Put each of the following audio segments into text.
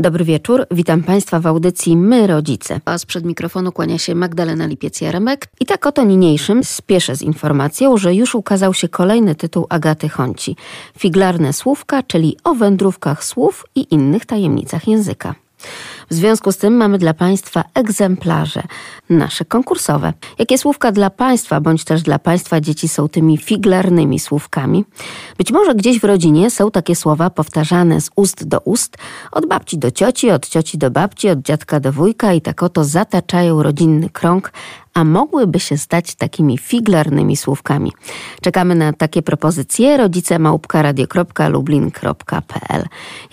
Dobry wieczór, witam Państwa w audycji My Rodzice. A sprzed mikrofonu kłania się Magdalena Lipiec-Jaremek. I tak oto niniejszym spieszę z informacją, że już ukazał się kolejny tytuł Agaty Honci. Figlarne słówka, czyli o wędrówkach słów i innych tajemnicach języka. W związku z tym mamy dla Państwa egzemplarze, nasze konkursowe. Jakie słówka dla Państwa, bądź też dla Państwa dzieci są tymi figlarnymi słówkami? Być może gdzieś w rodzinie są takie słowa powtarzane z ust do ust, od babci do cioci, od cioci do babci, od dziadka do wujka i tak oto zataczają rodzinny krąg, a mogłyby się stać takimi figlarnymi słówkami. Czekamy na takie propozycje rodzice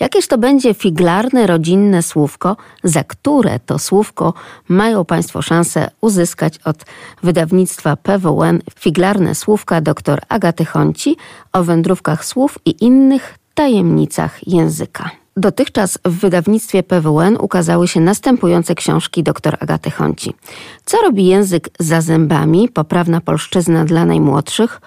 Jakież to będzie figlarne rodzinne słówko, za które to słówko mają Państwo szansę uzyskać od wydawnictwa PWN figlarne słówka dr Agaty Honci o wędrówkach słów i innych tajemnicach języka. Dotychczas w wydawnictwie PWN ukazały się następujące książki dr Agaty Honci. Co robi język za zębami? Poprawna polszczyzna dla najmłodszych.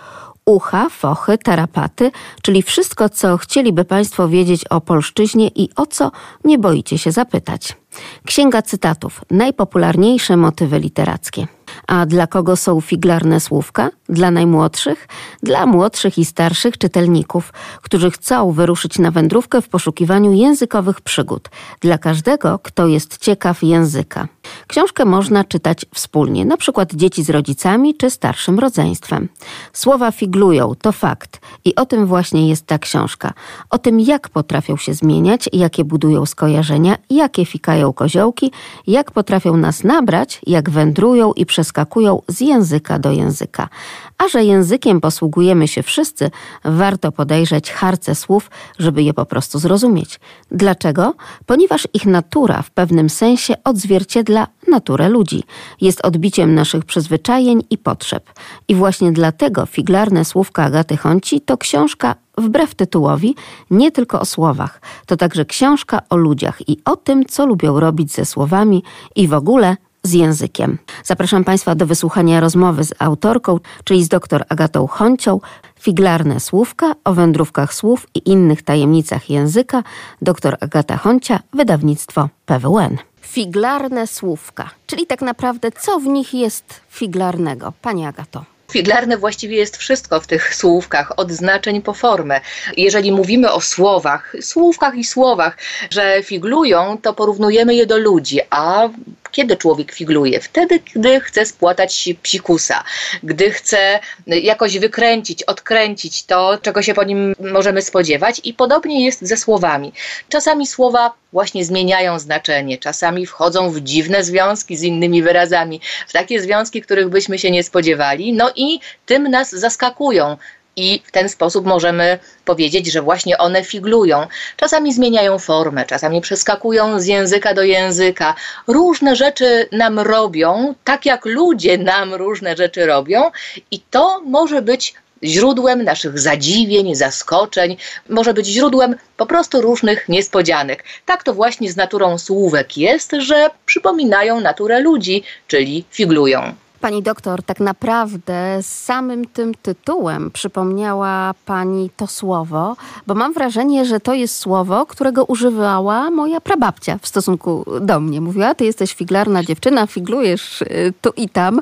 Ucha, fochy, tarapaty, czyli wszystko, co chcieliby Państwo wiedzieć o polszczyźnie i o co nie boicie się zapytać. Księga cytatów. Najpopularniejsze motywy literackie. A dla kogo są figlarne słówka? Dla najmłodszych? Dla młodszych i starszych czytelników, którzy chcą wyruszyć na wędrówkę w poszukiwaniu językowych przygód. Dla każdego, kto jest ciekaw języka. Książkę można czytać wspólnie, na przykład dzieci z rodzicami czy starszym rodzeństwem. Słowa figlują, to fakt. I o tym właśnie jest ta książka. O tym, jak potrafią się zmieniać, jakie budują skojarzenia, jakie fikają koziołki, jak potrafią nas nabrać, jak wędrują i przeskakują z języka do języka. A że językiem posługujemy się wszyscy, warto podejrzeć harce słów, żeby je po prostu zrozumieć. Dlaczego? Ponieważ ich natura w pewnym sensie odzwierciedla naturę ludzi. Jest odbiciem naszych przyzwyczajeń i potrzeb. I właśnie dlatego figlarne słówka Agaty Honci to książka wbrew tytułowi, nie tylko o słowach. To także książka o ludziach i o tym, co lubią robić ze słowami i w ogóle z językiem. Zapraszam Państwa do wysłuchania rozmowy z autorką, czyli z dr Agatą Honcią, Figlarne słówka o wędrówkach słów i innych tajemnicach języka, dr Agata Honcia, wydawnictwo PWN. Figlarne słówka, czyli tak naprawdę co w nich jest figlarnego? Pani Agato. Figlarne właściwie jest wszystko w tych słówkach, od znaczeń po formę. Jeżeli mówimy o słowach, słówkach i słowach, że figlują, to porównujemy je do ludzi, a kiedy człowiek figluje? Wtedy, gdy chce spłatać psikusa, gdy chce jakoś wykręcić, odkręcić to, czego się po nim możemy spodziewać i podobnie jest ze słowami. Czasami słowa właśnie zmieniają znaczenie, czasami wchodzą w dziwne związki z innymi wyrazami, w takie związki, których byśmy się nie spodziewali, no i tym nas zaskakują i w ten sposób możemy powiedzieć, że właśnie one figlują. Czasami zmieniają formę, czasami przeskakują z języka do języka. Różne rzeczy nam robią, tak jak ludzie nam różne rzeczy robią, i to może być źródłem naszych zadziwień, zaskoczeń, może być źródłem po prostu różnych niespodzianek. Tak to właśnie z naturą słówek jest, że przypominają naturę ludzi, czyli figlują. Pani doktor, tak naprawdę samym tym tytułem przypomniała Pani to słowo, bo mam wrażenie, że to jest słowo, którego używała moja prababcia w stosunku do mnie. Mówiła, ty jesteś figlarna dziewczyna, figlujesz y, tu i tam.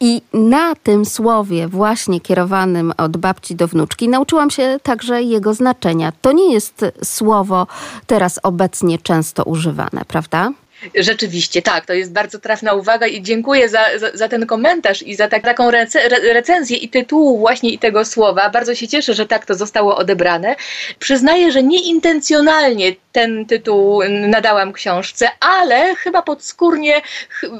I na tym słowie, właśnie kierowanym od babci do wnuczki, nauczyłam się także jego znaczenia. To nie jest słowo teraz obecnie często używane, prawda? Rzeczywiście, tak, to jest bardzo trafna uwaga i dziękuję za, za, za ten komentarz i za tak, taką rece, recenzję i tytułu właśnie i tego słowa. Bardzo się cieszę, że tak to zostało odebrane. Przyznaję, że nieintencjonalnie ten tytuł nadałam książce, ale chyba podskórnie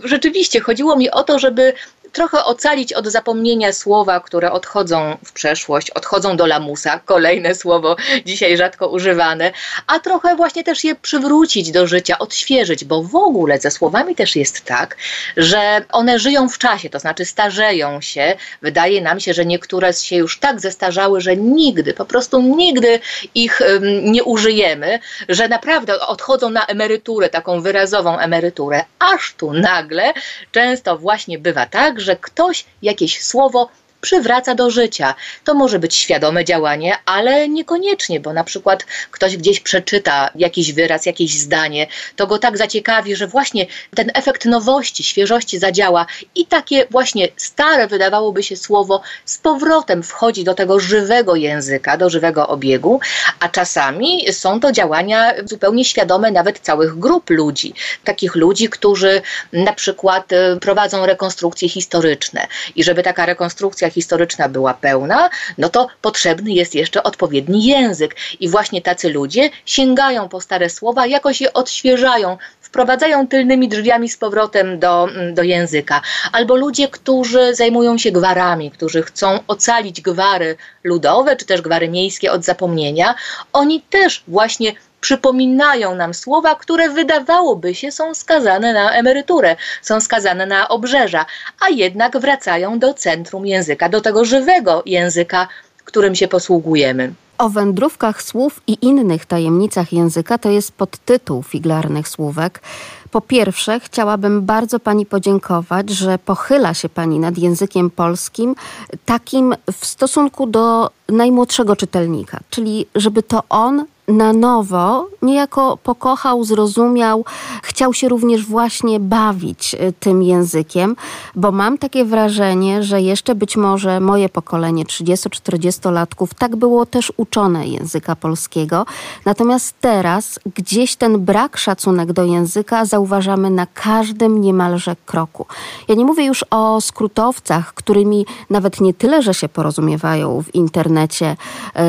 rzeczywiście chodziło mi o to, żeby trochę ocalić od zapomnienia słowa, które odchodzą w przeszłość, odchodzą do lamusa, kolejne słowo dzisiaj rzadko używane, a trochę właśnie też je przywrócić do życia, odświeżyć, bo w ogóle ze słowami też jest tak, że one żyją w czasie, to znaczy starzeją się. Wydaje nam się, że niektóre się już tak zestarzały, że nigdy, po prostu nigdy ich nie użyjemy, że naprawdę odchodzą na emeryturę, taką wyrazową emeryturę, aż tu nagle często właśnie bywa tak, że ktoś jakieś słowo przywraca do życia. To może być świadome działanie, ale niekoniecznie, bo na przykład ktoś gdzieś przeczyta jakiś wyraz, jakieś zdanie, to go tak zaciekawi, że właśnie ten efekt nowości, świeżości zadziała i takie właśnie stare, wydawałoby się słowo, z powrotem wchodzi do tego żywego języka, do żywego obiegu, a czasami są to działania zupełnie świadome nawet całych grup ludzi. Takich ludzi, którzy na przykład y, prowadzą rekonstrukcje historyczne i żeby taka rekonstrukcja historyczna była pełna, no to potrzebny jest jeszcze odpowiedni język i właśnie tacy ludzie sięgają po stare słowa, jakoś je odświeżają, wprowadzają tylnymi drzwiami z powrotem do, mm, do języka. Albo ludzie, którzy zajmują się gwarami, którzy chcą ocalić gwary ludowe czy też gwary miejskie od zapomnienia, oni też właśnie przypominają nam słowa, które wydawałoby się są skazane na emeryturę, są skazane na obrzeża, a jednak wracają do centrum języka, do tego żywego języka, którym się posługujemy. O wędrówkach słów i innych tajemnicach języka to jest podtytuł figlarnych słówek. Po pierwsze, chciałabym bardzo Pani podziękować, że pochyla się Pani nad językiem polskim, takim w stosunku do najmłodszego czytelnika, czyli żeby to on na nowo niejako pokochał, zrozumiał, chciał się również właśnie bawić y, tym językiem, bo mam takie wrażenie, że jeszcze być może moje pokolenie 30-40-latków tak było też uczone języka polskiego. Natomiast teraz gdzieś ten brak szacunek do języka zauważamy na każdym niemalże kroku. Ja nie mówię już o skrótowcach, którymi nawet nie tyle, że się porozumiewają w internecie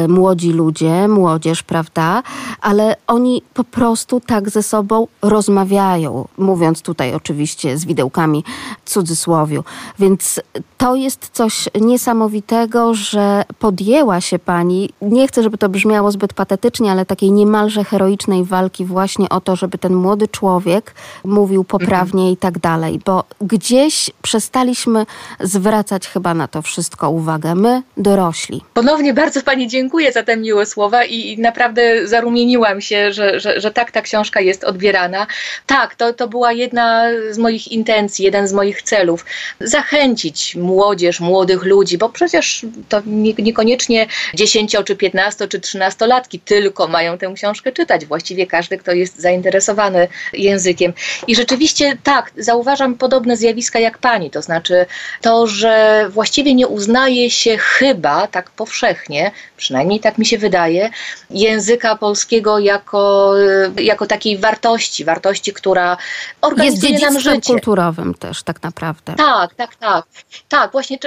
y, młodzi ludzie, młodzież, prawda? Ale oni po prostu tak ze sobą rozmawiają, mówiąc tutaj oczywiście z widełkami cudzysłowiu. Więc to jest coś niesamowitego, że podjęła się pani, nie chcę, żeby to brzmiało zbyt patetycznie, ale takiej niemalże heroicznej walki właśnie o to, żeby ten młody człowiek mówił poprawnie i tak dalej, bo gdzieś przestaliśmy zwracać chyba na to wszystko uwagę. My, dorośli. Ponownie bardzo pani dziękuję za te miłe słowa i naprawdę zarumieniłam się, że, że, że tak ta książka jest odbierana. Tak, to, to była jedna z moich intencji, jeden z moich celów. Zachęcić młodzież, młodych ludzi, bo przecież to niekoniecznie 10 czy 15 czy 13 latki tylko mają tę książkę czytać. Właściwie każdy, kto jest zainteresowany językiem. I rzeczywiście tak, zauważam podobne zjawiska jak pani, to znaczy to, że właściwie nie uznaje się chyba tak powszechnie, przynajmniej tak mi się wydaje, języka polskiego jako, y, jako takiej wartości, wartości, która organizuje Jest nam życie. kulturowym też tak naprawdę. Tak, tak, tak. Tak, właśnie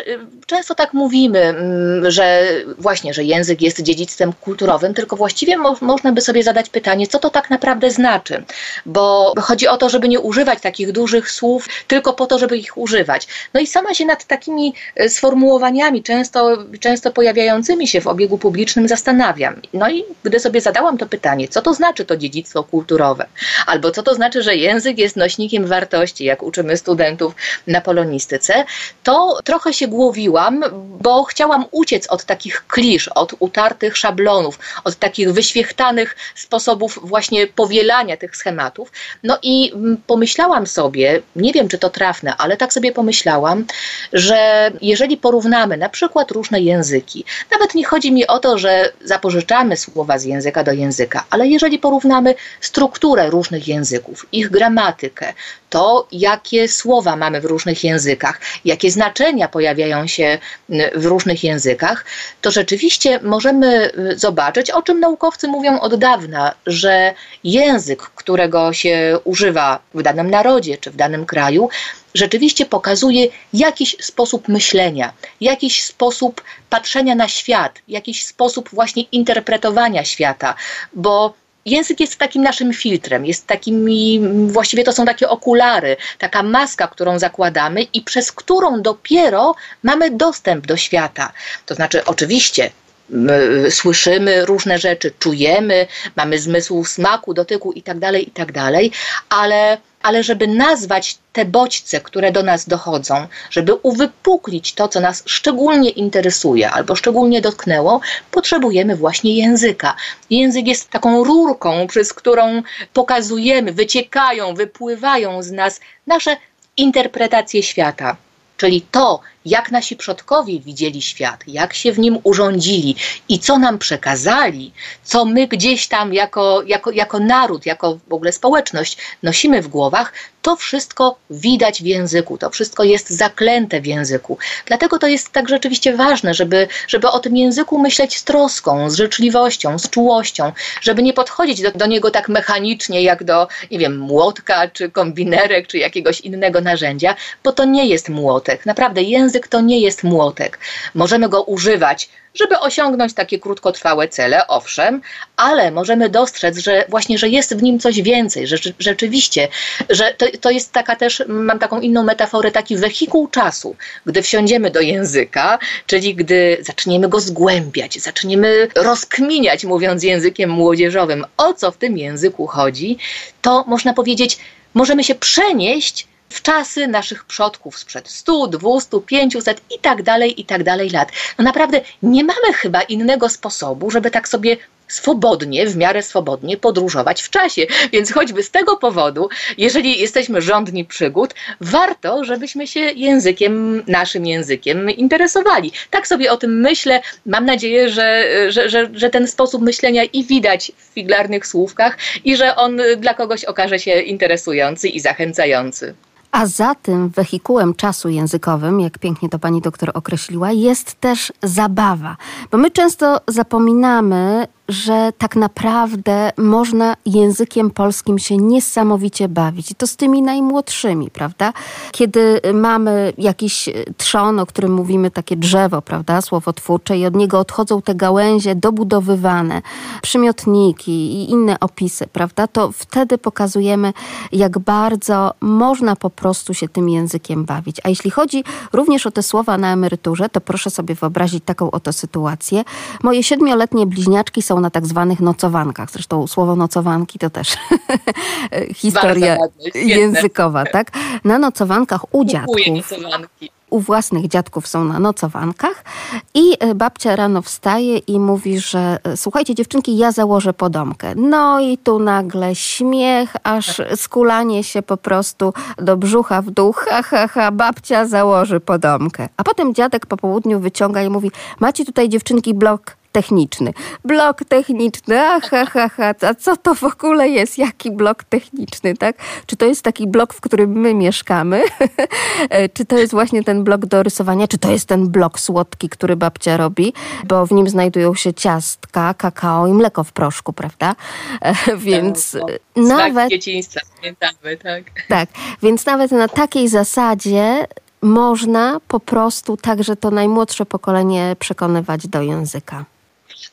często tak mówimy, mm, że właśnie, że język jest dziedzictwem kulturowym, tylko właściwie mo można by sobie zadać pytanie, co to tak naprawdę znaczy, bo chodzi o to, żeby nie używać takich dużych słów tylko po to, żeby ich używać. No i sama się nad takimi y, sformułowaniami, często, często pojawiającymi się w obiegu publicznym zastanawiam. No i gdy sobie zadałam to pytanie, co to znaczy to dziedzictwo kulturowe? Albo co to znaczy, że język jest nośnikiem wartości, jak uczymy studentów na polonistyce, to trochę się głowiłam, bo chciałam uciec od takich klisz, od utartych szablonów, od takich wyświechtanych sposobów właśnie powielania tych schematów. No i pomyślałam sobie, nie wiem czy to trafne, ale tak sobie pomyślałam, że jeżeli porównamy na przykład różne języki, nawet nie chodzi mi o to, że zapożyczamy słowa z języka do języka, ale jeżeli porównamy strukturę różnych języków, ich gramatykę, to jakie słowa mamy w różnych językach, jakie znaczenia pojawiają się w różnych językach, to rzeczywiście możemy y, zobaczyć, o czym naukowcy mówią od dawna, że język, którego się używa w danym narodzie czy w danym kraju, rzeczywiście pokazuje jakiś sposób myślenia, jakiś sposób patrzenia na świat, jakiś sposób właśnie interpretowania świata, bo język jest takim naszym filtrem, jest takimi, właściwie to są takie okulary, taka maska, którą zakładamy i przez którą dopiero mamy dostęp do świata. To znaczy, oczywiście, słyszymy różne rzeczy, czujemy, mamy zmysł smaku, dotyku itd., tak itd., tak ale ale żeby nazwać te bodźce, które do nas dochodzą, żeby uwypuklić to, co nas szczególnie interesuje albo szczególnie dotknęło, potrzebujemy właśnie języka. Język jest taką rurką, przez którą pokazujemy, wyciekają, wypływają z nas nasze interpretacje świata. czyli to, jak nasi przodkowie widzieli świat, jak się w nim urządzili i co nam przekazali, co my gdzieś tam jako, jako, jako naród, jako w ogóle społeczność nosimy w głowach, to wszystko widać w języku, to wszystko jest zaklęte w języku. Dlatego to jest tak rzeczywiście ważne, żeby, żeby o tym języku myśleć z troską, z życzliwością, z czułością, żeby nie podchodzić do, do niego tak mechanicznie jak do, nie wiem, młotka, czy kombinerek, czy jakiegoś innego narzędzia, bo to nie jest młotek. Naprawdę język to nie jest młotek. Możemy go używać żeby osiągnąć takie krótkotrwałe cele, owszem, ale możemy dostrzec, że właśnie, że jest w nim coś więcej, że rzeczywiście, że to, to jest taka też, mam taką inną metaforę, taki wehikuł czasu, gdy wsiądziemy do języka, czyli gdy zaczniemy go zgłębiać, zaczniemy rozkminiać, mówiąc językiem młodzieżowym, o co w tym języku chodzi, to można powiedzieć, możemy się przenieść w czasy naszych przodków sprzed 100, 200, 500 i tak dalej, i tak dalej lat. No naprawdę nie mamy chyba innego sposobu, żeby tak sobie swobodnie, w miarę swobodnie podróżować w czasie. Więc choćby z tego powodu, jeżeli jesteśmy rządni przygód, warto, żebyśmy się językiem, naszym językiem interesowali. Tak sobie o tym myślę. Mam nadzieję, że, że, że, że ten sposób myślenia i widać w figlarnych słówkach i że on dla kogoś okaże się interesujący i zachęcający. A za tym wehikułem czasu językowym, jak pięknie to pani doktor określiła, jest też zabawa. Bo my często zapominamy, że tak naprawdę można językiem polskim się niesamowicie bawić. I to z tymi najmłodszymi, prawda? Kiedy mamy jakiś trzon, o którym mówimy, takie drzewo, prawda, słowotwórcze i od niego odchodzą te gałęzie dobudowywane, przymiotniki i inne opisy, prawda, to wtedy pokazujemy, jak bardzo można po prostu się tym językiem bawić. A jeśli chodzi również o te słowa na emeryturze, to proszę sobie wyobrazić taką oto sytuację. Moje siedmioletnie bliźniaczki są na tak zwanych nocowankach. Zresztą słowo nocowanki to też historia językowa, tak? Na nocowankach u dziadków. U własnych dziadków są na nocowankach i e, babcia rano wstaje i mówi, że e, słuchajcie dziewczynki, ja założę podomkę. No i tu nagle śmiech, aż skulanie się po prostu do brzucha w dół. Ha, ha, ha, babcia założy podomkę. A potem dziadek po południu wyciąga i mówi, macie tutaj dziewczynki blok techniczny. Blok techniczny, aha, ha, ha, a co to w ogóle jest? Jaki blok techniczny, tak? Czy to jest taki blok, w którym my mieszkamy? czy to jest właśnie ten blok do rysowania? Czy to jest ten blok słodki, który babcia robi? Bo w nim znajdują się ciastka, kakao i mleko w proszku, prawda? więc tak, no. nawet... dzieciństwa, pamiętamy, tak. Tak, więc nawet na takiej zasadzie można po prostu także to najmłodsze pokolenie przekonywać do języka.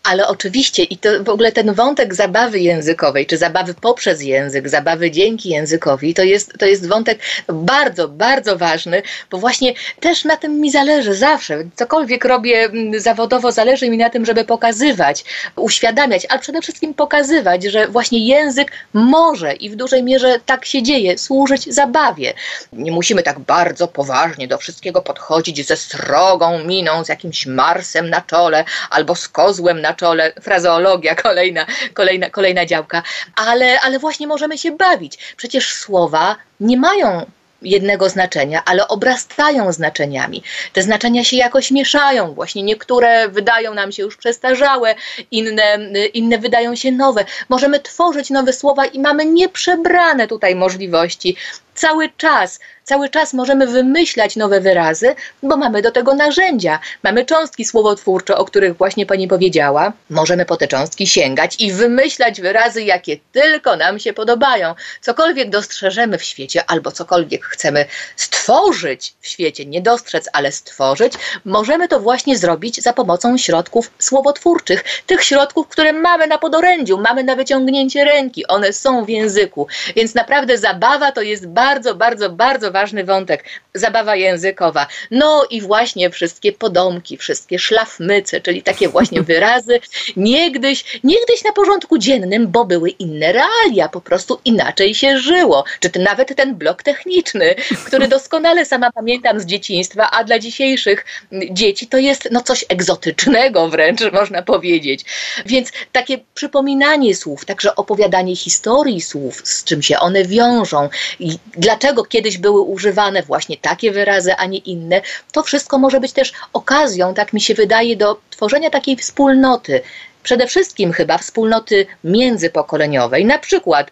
Ale oczywiście, i to w ogóle ten wątek zabawy językowej, czy zabawy poprzez język, zabawy dzięki językowi, to jest, to jest wątek bardzo, bardzo ważny, bo właśnie też na tym mi zależy zawsze. Cokolwiek robię zawodowo, zależy mi na tym, żeby pokazywać, uświadamiać, ale przede wszystkim pokazywać, że właśnie język może i w dużej mierze tak się dzieje, służyć zabawie. Nie musimy tak bardzo poważnie do wszystkiego podchodzić ze srogą miną, z jakimś marsem na czole albo z kozłem na czole, frazeologia, kolejna, kolejna, kolejna działka, ale, ale właśnie możemy się bawić. Przecież słowa nie mają jednego znaczenia, ale obrastają znaczeniami. Te znaczenia się jakoś mieszają. Właśnie niektóre wydają nam się już przestarzałe, inne, inne wydają się nowe. Możemy tworzyć nowe słowa i mamy nieprzebrane tutaj możliwości. Cały czas Cały czas możemy wymyślać nowe wyrazy, bo mamy do tego narzędzia. Mamy cząstki słowotwórcze, o których właśnie pani powiedziała. Możemy po te cząstki sięgać i wymyślać wyrazy, jakie tylko nam się podobają. Cokolwiek dostrzeżemy w świecie albo cokolwiek chcemy stworzyć w świecie, nie dostrzec, ale stworzyć, możemy to właśnie zrobić za pomocą środków słowotwórczych. Tych środków, które mamy na podorędziu, mamy na wyciągnięcie ręki. One są w języku. Więc naprawdę zabawa to jest bardzo, bardzo, bardzo ważny wątek. Zabawa językowa. No i właśnie wszystkie podomki, wszystkie szlafmyce, czyli takie właśnie wyrazy, niegdyś, niegdyś na porządku dziennym, bo były inne realia, po prostu inaczej się żyło. Czy to nawet ten blok techniczny, który doskonale sama pamiętam z dzieciństwa, a dla dzisiejszych dzieci to jest no coś egzotycznego wręcz, można powiedzieć. Więc takie przypominanie słów, także opowiadanie historii słów, z czym się one wiążą, i dlaczego kiedyś były używane właśnie takie wyrazy, a nie inne. To wszystko może być też okazją, tak mi się wydaje, do tworzenia takiej wspólnoty. Przede wszystkim chyba wspólnoty międzypokoleniowej, na przykład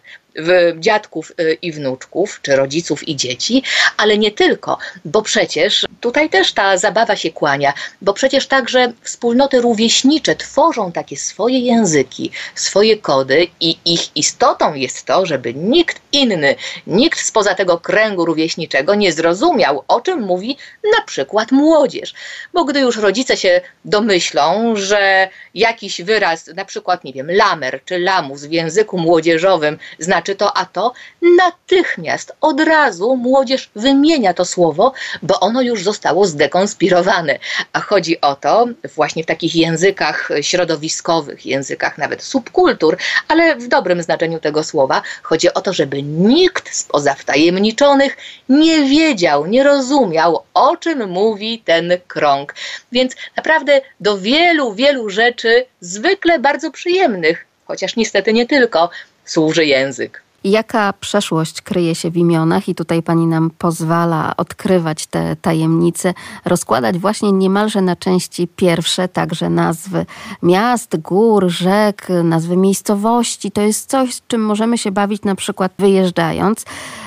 dziadków y, i wnuczków, czy rodziców i dzieci, ale nie tylko, bo przecież tutaj też ta zabawa się kłania, bo przecież także wspólnoty rówieśnicze tworzą takie swoje języki, swoje kody i ich istotą jest to, żeby nikt inny, nikt spoza tego kręgu rówieśniczego nie zrozumiał, o czym mówi na przykład młodzież. Bo gdy już rodzice się domyślą, że jakiś wyraz, na przykład, nie wiem, lamer czy lamus w języku młodzieżowym znaczy znaczy to a to, natychmiast, od razu młodzież wymienia to słowo, bo ono już zostało zdekonspirowane. A chodzi o to, właśnie w takich językach środowiskowych, językach nawet subkultur, ale w dobrym znaczeniu tego słowa, chodzi o to, żeby nikt spoza wtajemniczonych nie wiedział, nie rozumiał, o czym mówi ten krąg. Więc naprawdę do wielu, wielu rzeczy zwykle bardzo przyjemnych, chociaż niestety nie tylko, służy język. Jaka przeszłość kryje się w imionach, i tutaj pani nam pozwala odkrywać te tajemnice, rozkładać właśnie niemalże na części pierwsze, także nazwy miast, gór, rzek, nazwy miejscowości. To jest coś, z czym możemy się bawić na przykład wyjeżdżając.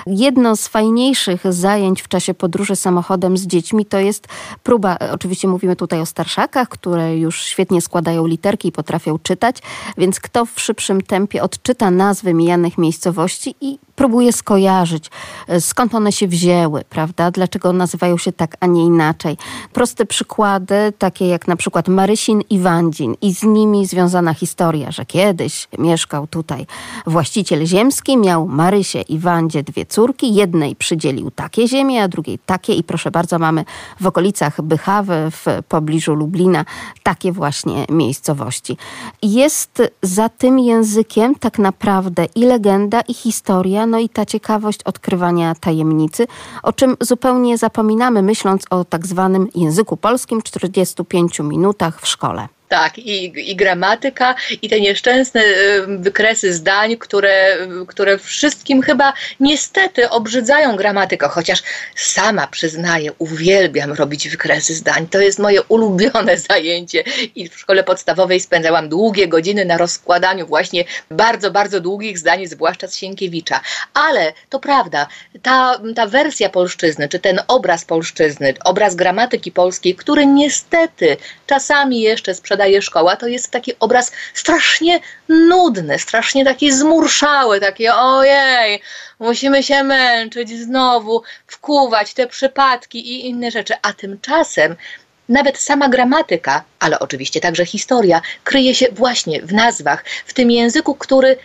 Jedno z fajniejszych zajęć w czasie podróży samochodem z dziećmi to jest próba, oczywiście mówimy tutaj o starszakach, które już świetnie składają literki i potrafią czytać, więc kto w szybszym tempie odczyta nazwy mijanych miejscowości i próbuje skojarzyć, e, skąd one się wzięły, prawda? Dlaczego nazywają się tak, a nie inaczej. Proste przykłady, takie jak na przykład Marysin i Wandzin i z nimi związana historia, że kiedyś mieszkał tutaj właściciel ziemski, miał Marysię i Wandzie dwie córki, jednej przydzielił takie ziemie, a drugiej takie i proszę bardzo, mamy w okolicach Bychawy, w pobliżu Lublina, takie właśnie miejscowości. Jest za tym językiem tak naprawdę i legenda, i historia, no i ta ciekawość odkrywania tajemnicy, o czym zupełnie zapominamy, myśląc o tak zwanym języku polskim 45 minutach w szkole. Tak, i, i gramatyka, i te nieszczęsne y, wykresy zdań, które, które wszystkim chyba niestety obrzydzają gramatykę, chociaż sama przyznaję, uwielbiam robić wykresy zdań. To jest moje ulubione zajęcie i w szkole podstawowej spędzałam długie godziny na rozkładaniu właśnie bardzo, bardzo długich zdań, zwłaszcza z Sienkiewicza. Ale to prawda, ta, ta wersja polszczyzny, czy ten obraz polszczyzny, obraz gramatyki polskiej, który niestety czasami jeszcze sprzedaje daje szkoła, to jest taki obraz strasznie nudny, strasznie taki zmurszały, takie ojej, musimy się męczyć znowu, wkuwać te przypadki i inne rzeczy. A tymczasem nawet sama gramatyka, ale oczywiście także historia, kryje się właśnie w nazwach, w tym języku, który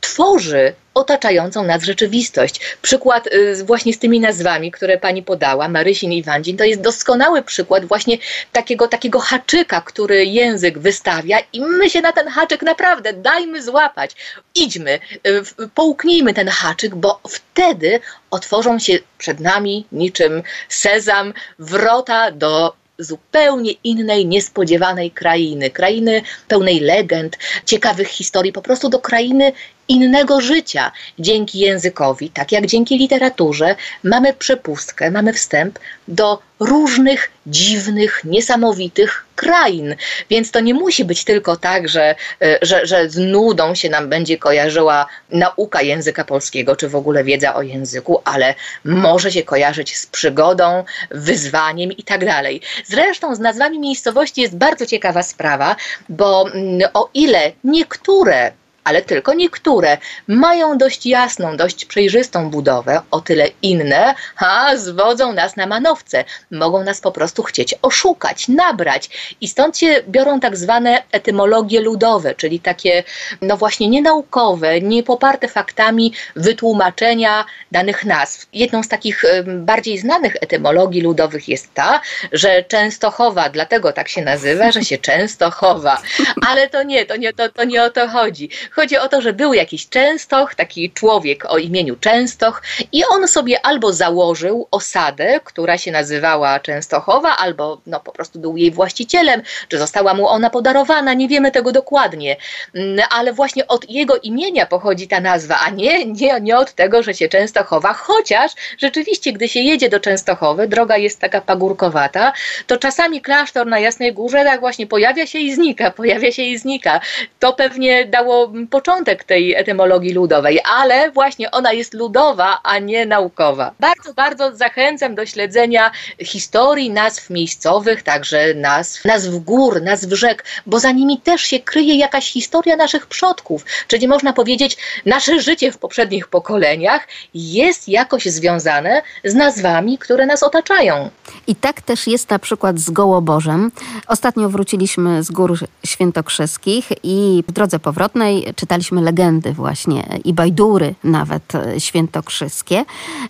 tworzy otaczającą nas rzeczywistość. Przykład y, właśnie z tymi nazwami, które pani podała, Marysin i Wandzin, to jest doskonały przykład właśnie takiego, takiego haczyka, który język wystawia i my się na ten haczyk naprawdę dajmy złapać. Idźmy, y, połknijmy ten haczyk, bo wtedy otworzą się przed nami niczym sezam wrota do zupełnie innej, niespodziewanej krainy, krainy pełnej legend, ciekawych historii, po prostu do krainy innego życia. Dzięki językowi, tak jak dzięki literaturze, mamy przepustkę, mamy wstęp do różnych dziwnych, niesamowitych krain. Więc to nie musi być tylko tak, że, e, że, że z nudą się nam będzie kojarzyła nauka języka polskiego, czy w ogóle wiedza o języku, ale może się kojarzyć z przygodą, wyzwaniem i tak dalej. Zresztą z nazwami miejscowości jest bardzo ciekawa sprawa, bo mm, o ile niektóre ale tylko niektóre mają dość jasną, dość przejrzystą budowę, o tyle inne ha, zwodzą nas na manowce, mogą nas po prostu chcieć oszukać, nabrać i stąd się biorą tak zwane etymologie ludowe, czyli takie no właśnie nienaukowe, niepoparte faktami wytłumaczenia danych nazw. Jedną z takich bardziej znanych etymologii ludowych jest ta, że Częstochowa, dlatego tak się nazywa, że się często chowa. Ale to nie, to nie, to, to nie o to chodzi Chodzi o to, że był jakiś Częstoch, taki człowiek o imieniu Częstoch i on sobie albo założył osadę, która się nazywała Częstochowa, albo no, po prostu był jej właścicielem, czy została mu ona podarowana, nie wiemy tego dokładnie, mm, ale właśnie od jego imienia pochodzi ta nazwa, a nie, nie, nie od tego, że się Częstochowa, chociaż rzeczywiście, gdy się jedzie do Częstochowy, droga jest taka pagórkowata, to czasami klasztor na Jasnej Górze tak właśnie pojawia się i znika, pojawia się i znika. To pewnie dało początek tej etymologii ludowej, ale właśnie ona jest ludowa, a nie naukowa. Bardzo, bardzo zachęcam do śledzenia historii nazw miejscowych, także nazw, nazw gór, nazw rzek, bo za nimi też się kryje jakaś historia naszych przodków. Czyli można powiedzieć, nasze życie w poprzednich pokoleniach jest jakoś związane z nazwami, które nas otaczają. I tak też jest na przykład z Gołobożem. Ostatnio wróciliśmy z gór świętokrzeskich i w drodze powrotnej czytaliśmy legendy właśnie i bajdury nawet świętokrzyskie.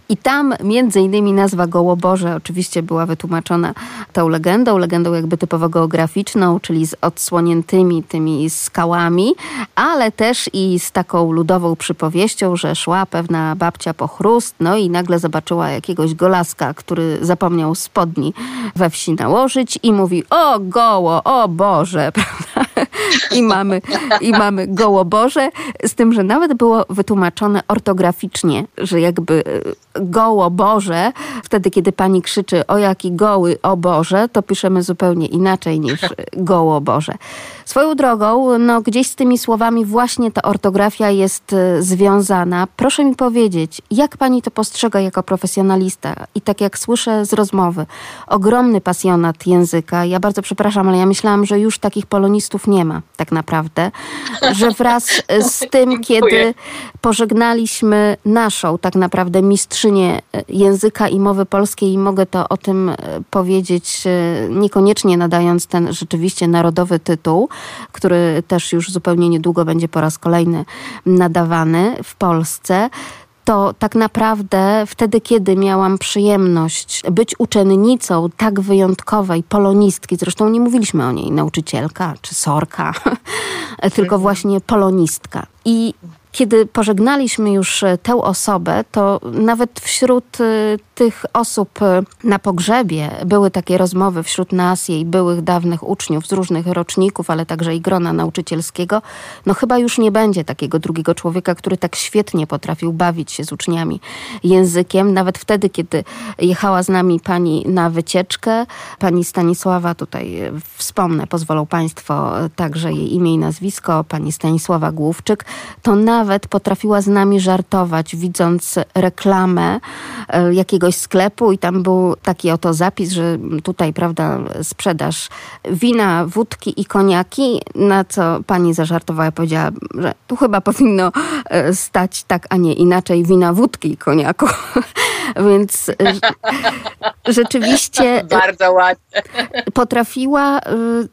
I tam między innymi nazwa Gołoboże oczywiście była wytłumaczona tą legendą, legendą jakby typowo geograficzną, czyli z odsłoniętymi tymi skałami, ale też i z taką ludową przypowieścią, że szła pewna babcia po chrust, no i nagle zobaczyła jakiegoś golaska, który zapomniał spodni we wsi nałożyć i mówi, o goło, o Boże, prawda? I mamy, I mamy goło Boże, z tym, że nawet było wytłumaczone ortograficznie, że jakby e, goło Boże, wtedy kiedy pani krzyczy o jaki goły, o Boże, to piszemy zupełnie inaczej niż goło Boże. Swoją drogą, no gdzieś z tymi słowami właśnie ta ortografia jest e, związana. Proszę mi powiedzieć, jak pani to postrzega jako profesjonalista? I tak jak słyszę z rozmowy, ogromny pasjonat języka. Ja bardzo przepraszam, ale ja myślałam, że już takich polonistów nie ma tak naprawdę. Że wraz z tym, kiedy pożegnaliśmy naszą tak naprawdę mistrzynię e, języka i mowy polskiej i mogę to o tym e, powiedzieć niekoniecznie nadając ten rzeczywiście narodowy tytuł, który też już zupełnie niedługo będzie po raz kolejny nadawany w Polsce to tak naprawdę wtedy, kiedy miałam przyjemność być uczennicą tak wyjątkowej polonistki, zresztą nie mówiliśmy o niej nauczycielka czy sorka, tylko właśnie polonistka. I kiedy pożegnaliśmy już tę osobę, to nawet wśród e, tych osób e, na pogrzebie były takie rozmowy wśród nas, jej byłych dawnych uczniów z różnych roczników, ale także i grona nauczycielskiego. No chyba już nie będzie takiego drugiego człowieka, który tak świetnie potrafił bawić się z uczniami językiem. Nawet wtedy, kiedy jechała z nami pani na wycieczkę, pani Stanisława, tutaj wspomnę, pozwolą Państwo także jej imię i nazwisko, pani Stanisława Główczyk, to nawet potrafiła z nami żartować, widząc reklamę e, jakiegoś sklepu i tam był taki oto zapis, że tutaj, prawda, sprzedaż wina, wódki i koniaki, na co pani zażartowała, powiedziała, że tu chyba powinno e, stać tak, a nie inaczej, wina, wódki i koniaku. Więc e, rzeczywiście bardzo ładnie. Potrafiła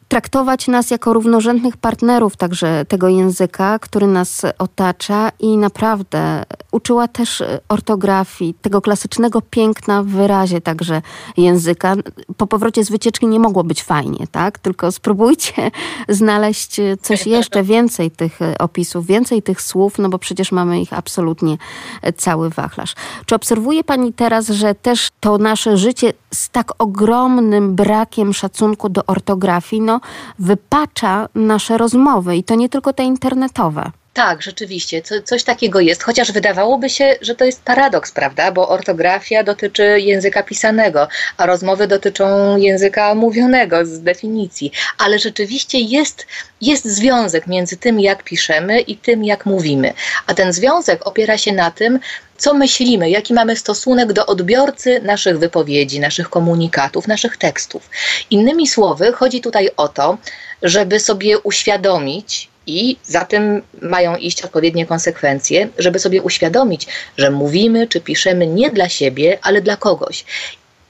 traktować nas jako równorzędnych partnerów także tego języka, który nas otacza i naprawdę uczyła też ortografii, tego klasycznego piękna w wyrazie także języka. Po powrocie z wycieczki nie mogło być fajnie, tak? Tylko spróbujcie znaleźć coś jeszcze więcej tych opisów, więcej tych słów, no bo przecież mamy ich absolutnie cały wachlarz. Czy obserwuje Pani teraz, że też to nasze życie z tak ogromnym brakiem szacunku do ortografii, no wypacza nasze rozmowy i to nie tylko te internetowe. Tak, rzeczywiście, co, coś takiego jest, chociaż wydawałoby się, że to jest paradoks, prawda? Bo ortografia dotyczy języka pisanego, a rozmowy dotyczą języka mówionego z definicji. Ale rzeczywiście jest, jest związek między tym, jak piszemy i tym, jak mówimy. A ten związek opiera się na tym, co myślimy, jaki mamy stosunek do odbiorcy naszych wypowiedzi, naszych komunikatów, naszych tekstów. Innymi słowy, chodzi tutaj o to, żeby sobie uświadomić, i za tym mają iść odpowiednie konsekwencje, żeby sobie uświadomić, że mówimy czy piszemy nie dla siebie, ale dla kogoś.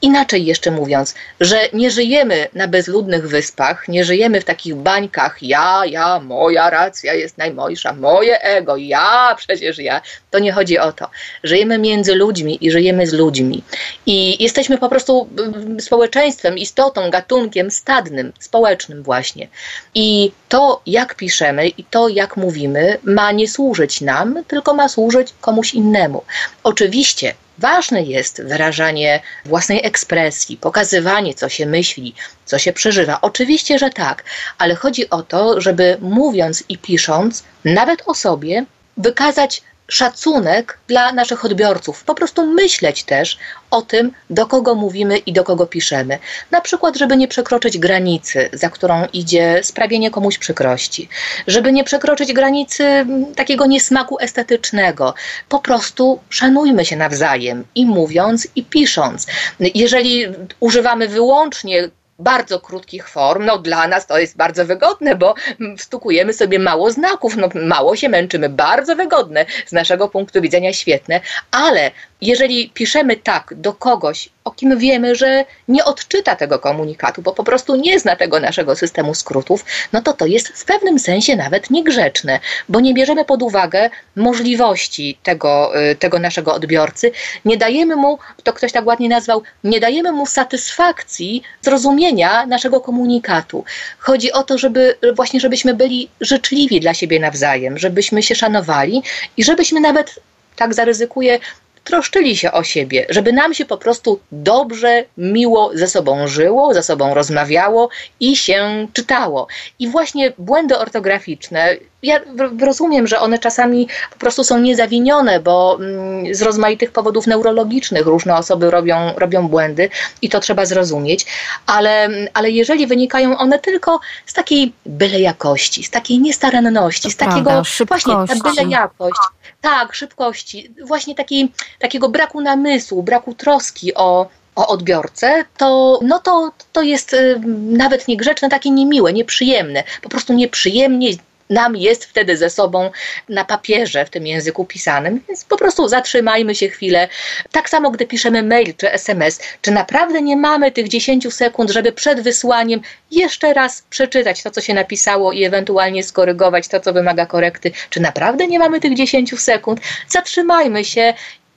Inaczej jeszcze mówiąc, że nie żyjemy na bezludnych wyspach, nie żyjemy w takich bańkach ja, ja, moja racja jest najmojsza, moje ego, ja, przecież ja. To nie chodzi o to. Żyjemy między ludźmi i żyjemy z ludźmi. I jesteśmy po prostu mm, społeczeństwem, istotą, gatunkiem stadnym, społecznym właśnie. I to, jak piszemy i to, jak mówimy, ma nie służyć nam, tylko ma służyć komuś innemu. Oczywiście Ważne jest wyrażanie własnej ekspresji, pokazywanie, co się myśli, co się przeżywa. Oczywiście, że tak, ale chodzi o to, żeby mówiąc i pisząc, nawet o sobie, wykazać szacunek dla naszych odbiorców. Po prostu myśleć też o tym, do kogo mówimy i do kogo piszemy. Na przykład, żeby nie przekroczyć granicy, za którą idzie sprawienie komuś przykrości, żeby nie przekroczyć granicy mm, takiego niesmaku estetycznego. Po prostu szanujmy się nawzajem i mówiąc, i pisząc. Jeżeli używamy wyłącznie bardzo krótkich form. No dla nas to jest bardzo wygodne, bo wstukujemy sobie mało znaków, no mało się męczymy, bardzo wygodne, z naszego punktu widzenia świetne, ale jeżeli piszemy tak do kogoś, o kim wiemy, że nie odczyta tego komunikatu, bo po prostu nie zna tego naszego systemu skrótów, no to to jest w pewnym sensie nawet niegrzeczne, bo nie bierzemy pod uwagę możliwości tego, y, tego naszego odbiorcy, nie dajemy mu, to ktoś tak ładnie nazwał, nie dajemy mu satysfakcji zrozumienia naszego komunikatu. Chodzi o to, żeby właśnie, żebyśmy byli życzliwi dla siebie nawzajem, żebyśmy się szanowali i żebyśmy nawet tak zaryzykuję, troszczyli się o siebie, żeby nam się po prostu dobrze, miło ze sobą żyło, ze sobą rozmawiało i się czytało. I właśnie błędy ortograficzne, ja rozumiem, że one czasami po prostu są niezawinione, bo mm, z rozmaitych powodów neurologicznych różne osoby robią, robią błędy i to trzeba zrozumieć, ale, ale jeżeli wynikają one tylko z takiej byle jakości, z takiej niestaranności, z takiego prawda, właśnie ta byle jakość, tak, szybkości, właśnie takiej, takiego braku namysłu, braku troski o, o odbiorcę, to, no to, to jest y, nawet niegrzeczne, takie niemiłe, nieprzyjemne. Po prostu nieprzyjemnie nam jest wtedy ze sobą na papierze w tym języku pisanym, więc po prostu zatrzymajmy się chwilę. Tak samo, gdy piszemy mail czy SMS, czy naprawdę nie mamy tych 10 sekund, żeby przed wysłaniem jeszcze raz przeczytać to, co się napisało i ewentualnie skorygować to, co wymaga korekty, czy naprawdę nie mamy tych 10 sekund? Zatrzymajmy się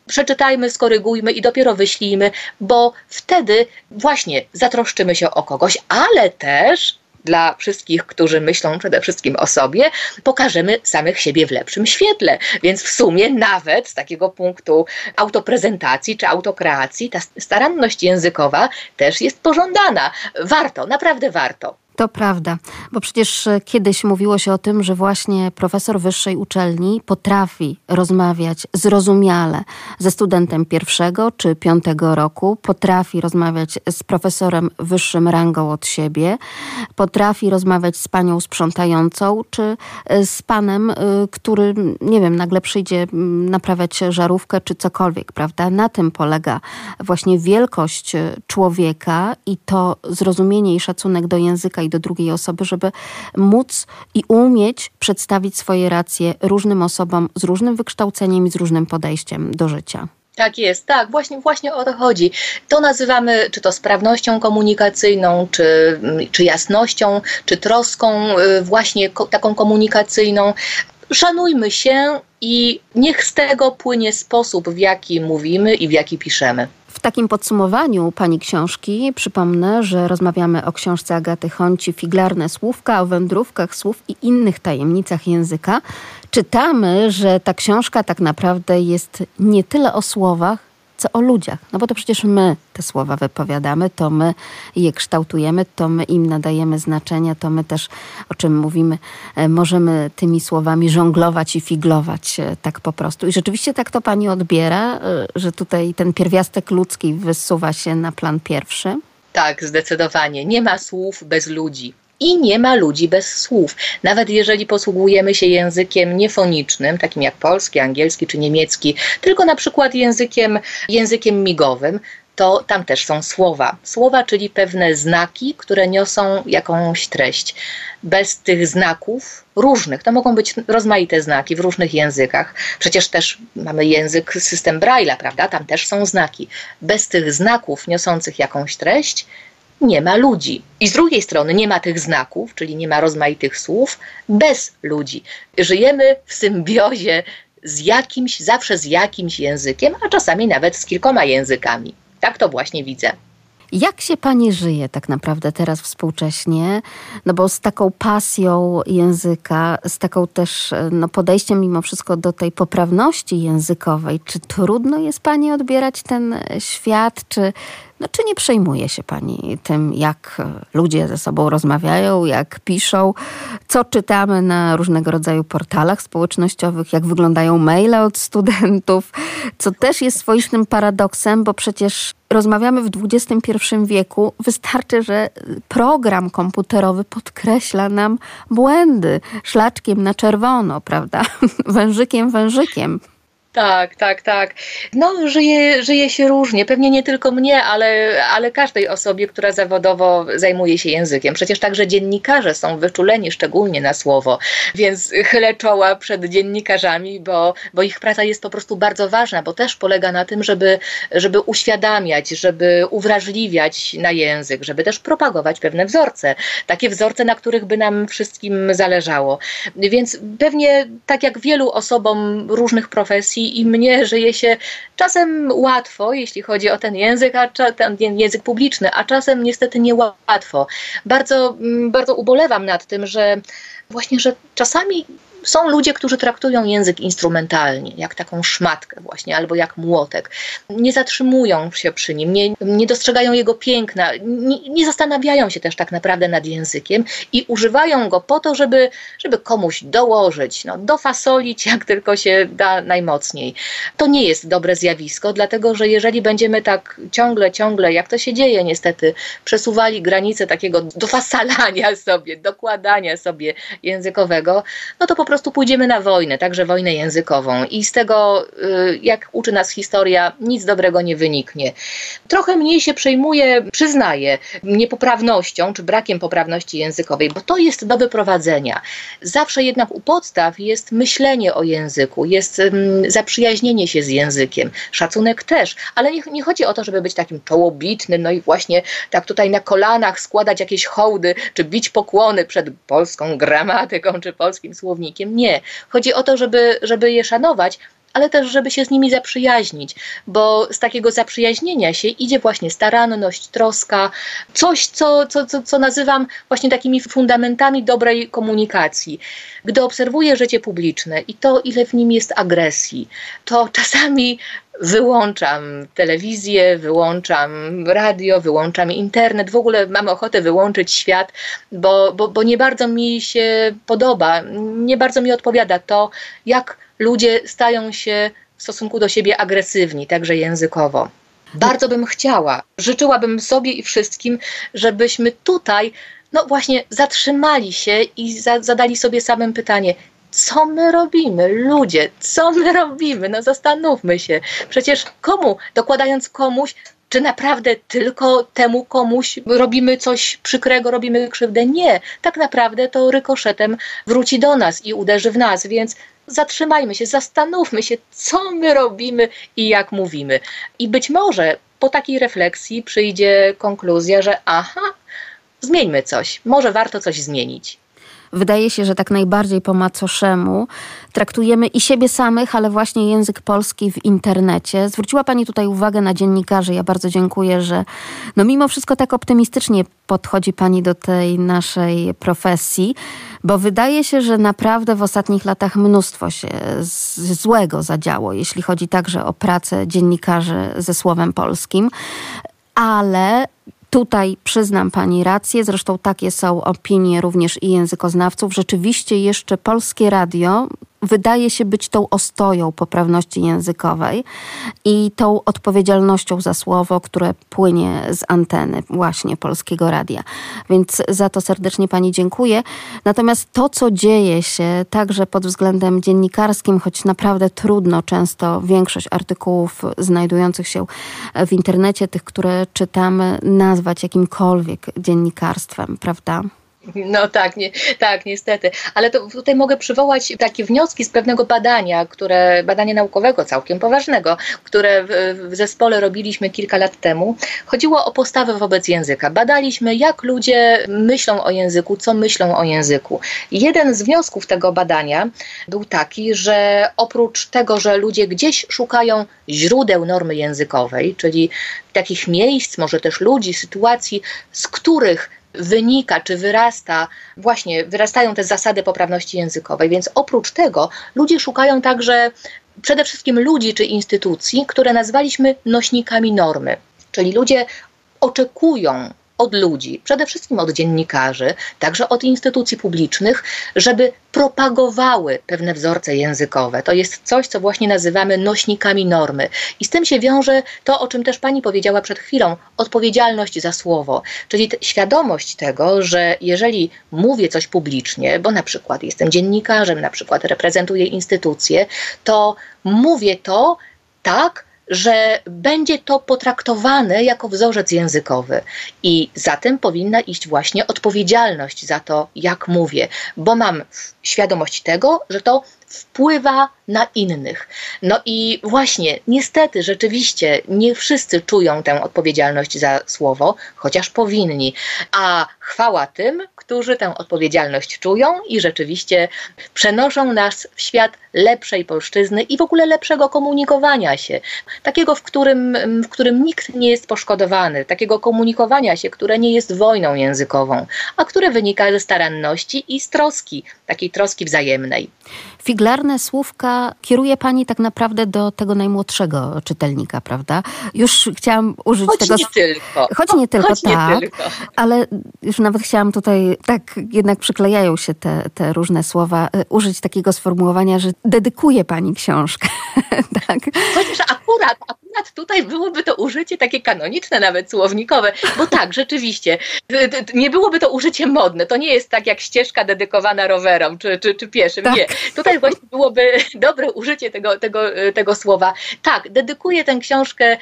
przeczytajmy, skorygujmy i dopiero wyślijmy, bo wtedy właśnie zatroszczymy się o kogoś, ale też dla wszystkich, którzy myślą przede wszystkim o sobie, pokażemy samych siebie w lepszym świetle. Więc w sumie nawet z takiego punktu autoprezentacji czy autokreacji ta staranność językowa też jest pożądana. Warto, naprawdę warto. To prawda, bo przecież e, kiedyś mówiło się o tym, że właśnie profesor wyższej uczelni potrafi rozmawiać zrozumiale ze studentem pierwszego czy piątego roku, potrafi rozmawiać z profesorem wyższym rangą od siebie, potrafi rozmawiać z panią sprzątającą czy e, z panem, e, który, nie wiem, nagle przyjdzie naprawiać żarówkę czy cokolwiek, prawda? Na tym polega właśnie wielkość człowieka i to zrozumienie i szacunek do języka do drugiej osoby, żeby móc i umieć przedstawić swoje racje różnym osobom z różnym wykształceniem i z różnym podejściem do życia. Tak jest, tak, właśnie, właśnie o to chodzi. To nazywamy czy to sprawnością komunikacyjną, czy, czy jasnością, czy troską y, właśnie taką komunikacyjną. Szanujmy się i niech z tego płynie sposób, w jaki mówimy i w jaki piszemy. W takim podsumowaniu pani książki przypomnę, że rozmawiamy o książce Agaty Honci Figlarne słówka, o wędrówkach słów i innych tajemnicach języka. Czytamy, że ta książka tak naprawdę jest nie tyle o słowach, co o ludziach. No bo to przecież my te słowa wypowiadamy, to my je kształtujemy, to my im nadajemy znaczenia, to my też, o czym mówimy, e, możemy tymi słowami żonglować i figlować e, tak po prostu. I rzeczywiście tak to pani odbiera, e, że tutaj ten pierwiastek ludzki wysuwa się na plan pierwszy? Tak, zdecydowanie. Nie ma słów bez ludzi i nie ma ludzi bez słów. Nawet jeżeli posługujemy się językiem niefonicznym, takim jak polski, angielski czy niemiecki, tylko na przykład językiem, językiem migowym, to tam też są słowa. Słowa, czyli pewne znaki, które niosą jakąś treść. Bez tych znaków różnych, to mogą być rozmaite znaki w różnych językach. Przecież też mamy język, system Braille'a, prawda? Tam też są znaki. Bez tych znaków niosących jakąś treść nie ma ludzi. I z drugiej strony nie ma tych znaków, czyli nie ma rozmaitych słów, bez ludzi. Żyjemy w symbiozie z jakimś, zawsze z jakimś językiem, a czasami nawet z kilkoma językami. Tak to właśnie widzę. Jak się pani żyje tak naprawdę teraz współcześnie? No bo z taką pasją języka, z taką też no, podejściem mimo wszystko do tej poprawności językowej, czy trudno jest pani odbierać ten świat, czy no, czy nie przejmuje się Pani tym, jak ludzie ze sobą rozmawiają, jak piszą, co czytamy na różnego rodzaju portalach społecznościowych, jak wyglądają maile od studentów, co też jest swoistym paradoksem, bo przecież rozmawiamy w XXI wieku. Wystarczy, że program komputerowy podkreśla nam błędy szlaczkiem na czerwono, prawda? Wężykiem, wężykiem. Tak, tak, tak. No, żyje, żyje się różnie. Pewnie nie tylko mnie, ale, ale każdej osobie, która zawodowo zajmuje się językiem. Przecież także dziennikarze są wyczuleni szczególnie na słowo, więc chylę czoła przed dziennikarzami, bo, bo ich praca jest po prostu bardzo ważna, bo też polega na tym, żeby, żeby uświadamiać, żeby uwrażliwiać na język, żeby też propagować pewne wzorce. Takie wzorce, na których by nam wszystkim zależało. Więc pewnie tak jak wielu osobom różnych profesji, i mnie żyje się czasem łatwo, jeśli chodzi o ten język, a ten język publiczny, a czasem niestety niełatwo. Bardzo, mm, bardzo ubolewam nad tym, że właśnie, że czasami są ludzie, którzy traktują język instrumentalnie, jak taką szmatkę właśnie, albo jak młotek. Nie zatrzymują się przy nim, nie, nie dostrzegają jego piękna, nie, nie, zastanawiają się też tak naprawdę nad językiem i używają go po to, żeby, żeby komuś dołożyć, no, dofasolić jak tylko się da najmocniej. To nie jest dobre zjawisko, dlatego że jeżeli będziemy tak ciągle, ciągle, jak to się dzieje niestety, przesuwali granice takiego dofasalania sobie, dokładania sobie językowego, no to po prostu pójdziemy na wojnę, także wojnę językową i z tego, y, jak uczy nas historia, nic dobrego nie wyniknie. Trochę mniej się przejmuję, przyznaję, niepoprawnością czy brakiem poprawności językowej, bo to jest do wyprowadzenia. Zawsze jednak u podstaw jest myślenie o języku, jest zaprzyjaźnienie się z językiem, szacunek też, ale nie, nie chodzi o to, żeby być takim czołobitnym, no i właśnie tak tutaj na kolanach składać jakieś hołdy, czy bić pokłony przed polską gramatyką, czy polskim słownikiem nie. Chodzi o to, żeby, żeby je szanować, ale też, żeby się z nimi zaprzyjaźnić, bo z takiego zaprzyjaźnienia się idzie właśnie staranność, troska, coś, co, co, co, co nazywam właśnie takimi fundamentami dobrej komunikacji. Gdy obserwuję życie publiczne i to, ile w nim jest agresji, to czasami wyłączam telewizję, wyłączam radio, wyłączam internet, w ogóle mam ochotę wyłączyć świat, bo, bo, bo nie bardzo mi się podoba, nie bardzo mi odpowiada to, jak ludzie stają się w stosunku do siebie agresywni, także językowo. Bardzo bym chciała, życzyłabym sobie i wszystkim, żebyśmy tutaj, no właśnie, zatrzymali się i za, zadali sobie samym pytanie, co my robimy? Ludzie, co my robimy? No zastanówmy się. Przecież komu, dokładając komuś, czy naprawdę tylko temu komuś robimy coś przykrego, robimy krzywdę? Nie. Tak naprawdę to rykoszetem wróci do nas i uderzy w nas, więc zatrzymajmy się, zastanówmy się, co my robimy i jak mówimy. I być może po takiej refleksji przyjdzie konkluzja, że aha, zmieńmy coś, może warto coś zmienić. Wydaje się, że tak najbardziej po macoszemu traktujemy i siebie samych, ale właśnie język polski w internecie. Zwróciła Pani tutaj uwagę na dziennikarzy. Ja bardzo dziękuję, że no mimo wszystko tak optymistycznie podchodzi Pani do tej naszej profesji, bo wydaje się, że naprawdę w ostatnich latach mnóstwo się złego zadziało, jeśli chodzi także o pracę dziennikarzy ze słowem polskim. Ale Tutaj przyznam pani rację, zresztą takie są opinie również i językoznawców. Rzeczywiście jeszcze polskie radio wydaje się być tą ostoją poprawności językowej i tą odpowiedzialnością za słowo, które płynie z anteny właśnie Polskiego Radia. Więc za to serdecznie Pani dziękuję. Natomiast to, co dzieje się także pod względem dziennikarskim, choć naprawdę trudno często większość artykułów znajdujących się w internecie, tych, które czytamy, nazwać jakimkolwiek dziennikarstwem, prawda? No tak, nie, tak, niestety. Ale to tutaj mogę przywołać takie wnioski z pewnego badania, które, badania naukowego całkiem poważnego, które w, w zespole robiliśmy kilka lat temu. Chodziło o postawę wobec języka. Badaliśmy, jak ludzie myślą o języku, co myślą o języku. Jeden z wniosków tego badania był taki, że oprócz tego, że ludzie gdzieś szukają źródeł normy językowej, czyli takich miejsc, może też ludzi, sytuacji, z których wynika czy wyrasta, właśnie wyrastają te zasady poprawności językowej. Więc oprócz tego ludzie szukają także przede wszystkim ludzi czy instytucji, które nazwaliśmy nośnikami normy. Czyli ludzie oczekują od ludzi, przede wszystkim od dziennikarzy, także od instytucji publicznych, żeby propagowały pewne wzorce językowe. To jest coś, co właśnie nazywamy nośnikami normy. I z tym się wiąże to, o czym też pani powiedziała przed chwilą, odpowiedzialność za słowo, czyli świadomość tego, że jeżeli mówię coś publicznie, bo na przykład jestem dziennikarzem, na przykład reprezentuję instytucję, to mówię to tak, że będzie to potraktowane jako wzorzec językowy i za tym powinna iść właśnie odpowiedzialność za to, jak mówię, bo mam świadomość tego, że to wpływa na innych. No i właśnie, niestety, rzeczywiście nie wszyscy czują tę odpowiedzialność za słowo, chociaż powinni. A chwała tym, którzy tę odpowiedzialność czują i rzeczywiście przenoszą nas w świat lepszej polszczyzny i w ogóle lepszego komunikowania się. Takiego, w którym, w którym nikt nie jest poszkodowany, takiego komunikowania się, które nie jest wojną językową, a które wynika ze staranności i z troski, takiej troski wzajemnej. Figlarne słówka kieruje pani tak naprawdę do tego najmłodszego czytelnika, prawda? Już chciałam użyć choć tego. Nie tylko. Choć nie tylko, choć tak. Nie tylko. Ale już nawet chciałam tutaj, tak jednak przyklejają się te, te różne słowa, y, użyć takiego sformułowania, że dedykuje pani książkę. tak. Chociaż akurat, akurat tutaj byłoby to użycie takie kanoniczne, nawet słownikowe, bo tak, rzeczywiście, nie byłoby to użycie modne. To nie jest tak jak ścieżka dedykowana rowerom czy, czy, czy pieszym. Tak. Nie. Tutaj właśnie byłoby dobre użycie tego, tego, tego słowa. Tak, dedykuję tę książkę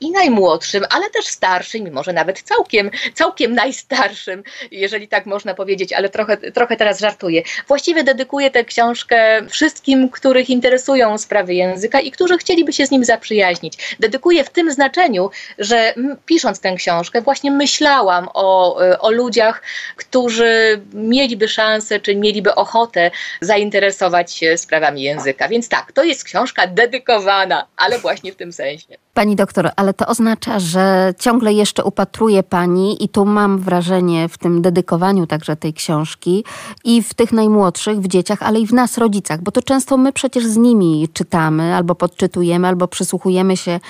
i najmłodszym, ale też starszym, i może nawet całkiem, całkiem najstarszym, jeżeli tak można powiedzieć, ale trochę, trochę teraz żartuję. Właściwie dedykuję tę książkę wszystkim, których interesują sprawy języka i którzy chcieliby się z nim zaprzyjaźnić. Dedykuję w tym znaczeniu, że pisząc tę książkę właśnie myślałam o, o ludziach, którzy mieliby szansę, czy mieliby ochotę zainteresować się sprawami języka. Więc tak, to jest książka dedykowana, ale właśnie w tym sensie. Pani doktor, ale to oznacza, że ciągle jeszcze upatruje Pani i tu mam wrażenie w tym dedykowaniu także tej książki i w tych najmłodszych, w dzieciach, ale i w nas, rodzicach, bo to często my przecież z nimi czytamy, albo podczytujemy, albo przysłuchujemy się,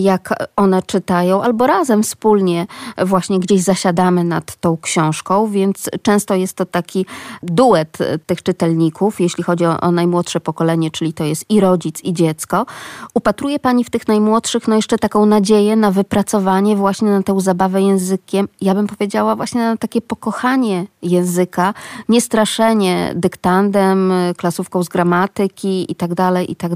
jak one czytają, albo razem wspólnie właśnie gdzieś zasiadamy nad tą książką, więc często jest to taki duet tych czytelników, jeśli chodzi o, o najmłodsze pokolenie, czyli to jest i rodzic, i dziecko. Upatruje Pani w tych najmłodszych no jeszcze taką nadzieję na wypracowanie właśnie na tę zabawę językiem. Ja bym powiedziała właśnie na takie pokochanie języka, nie straszenie dyktandem, klasówką z gramatyki i tak dalej, i tak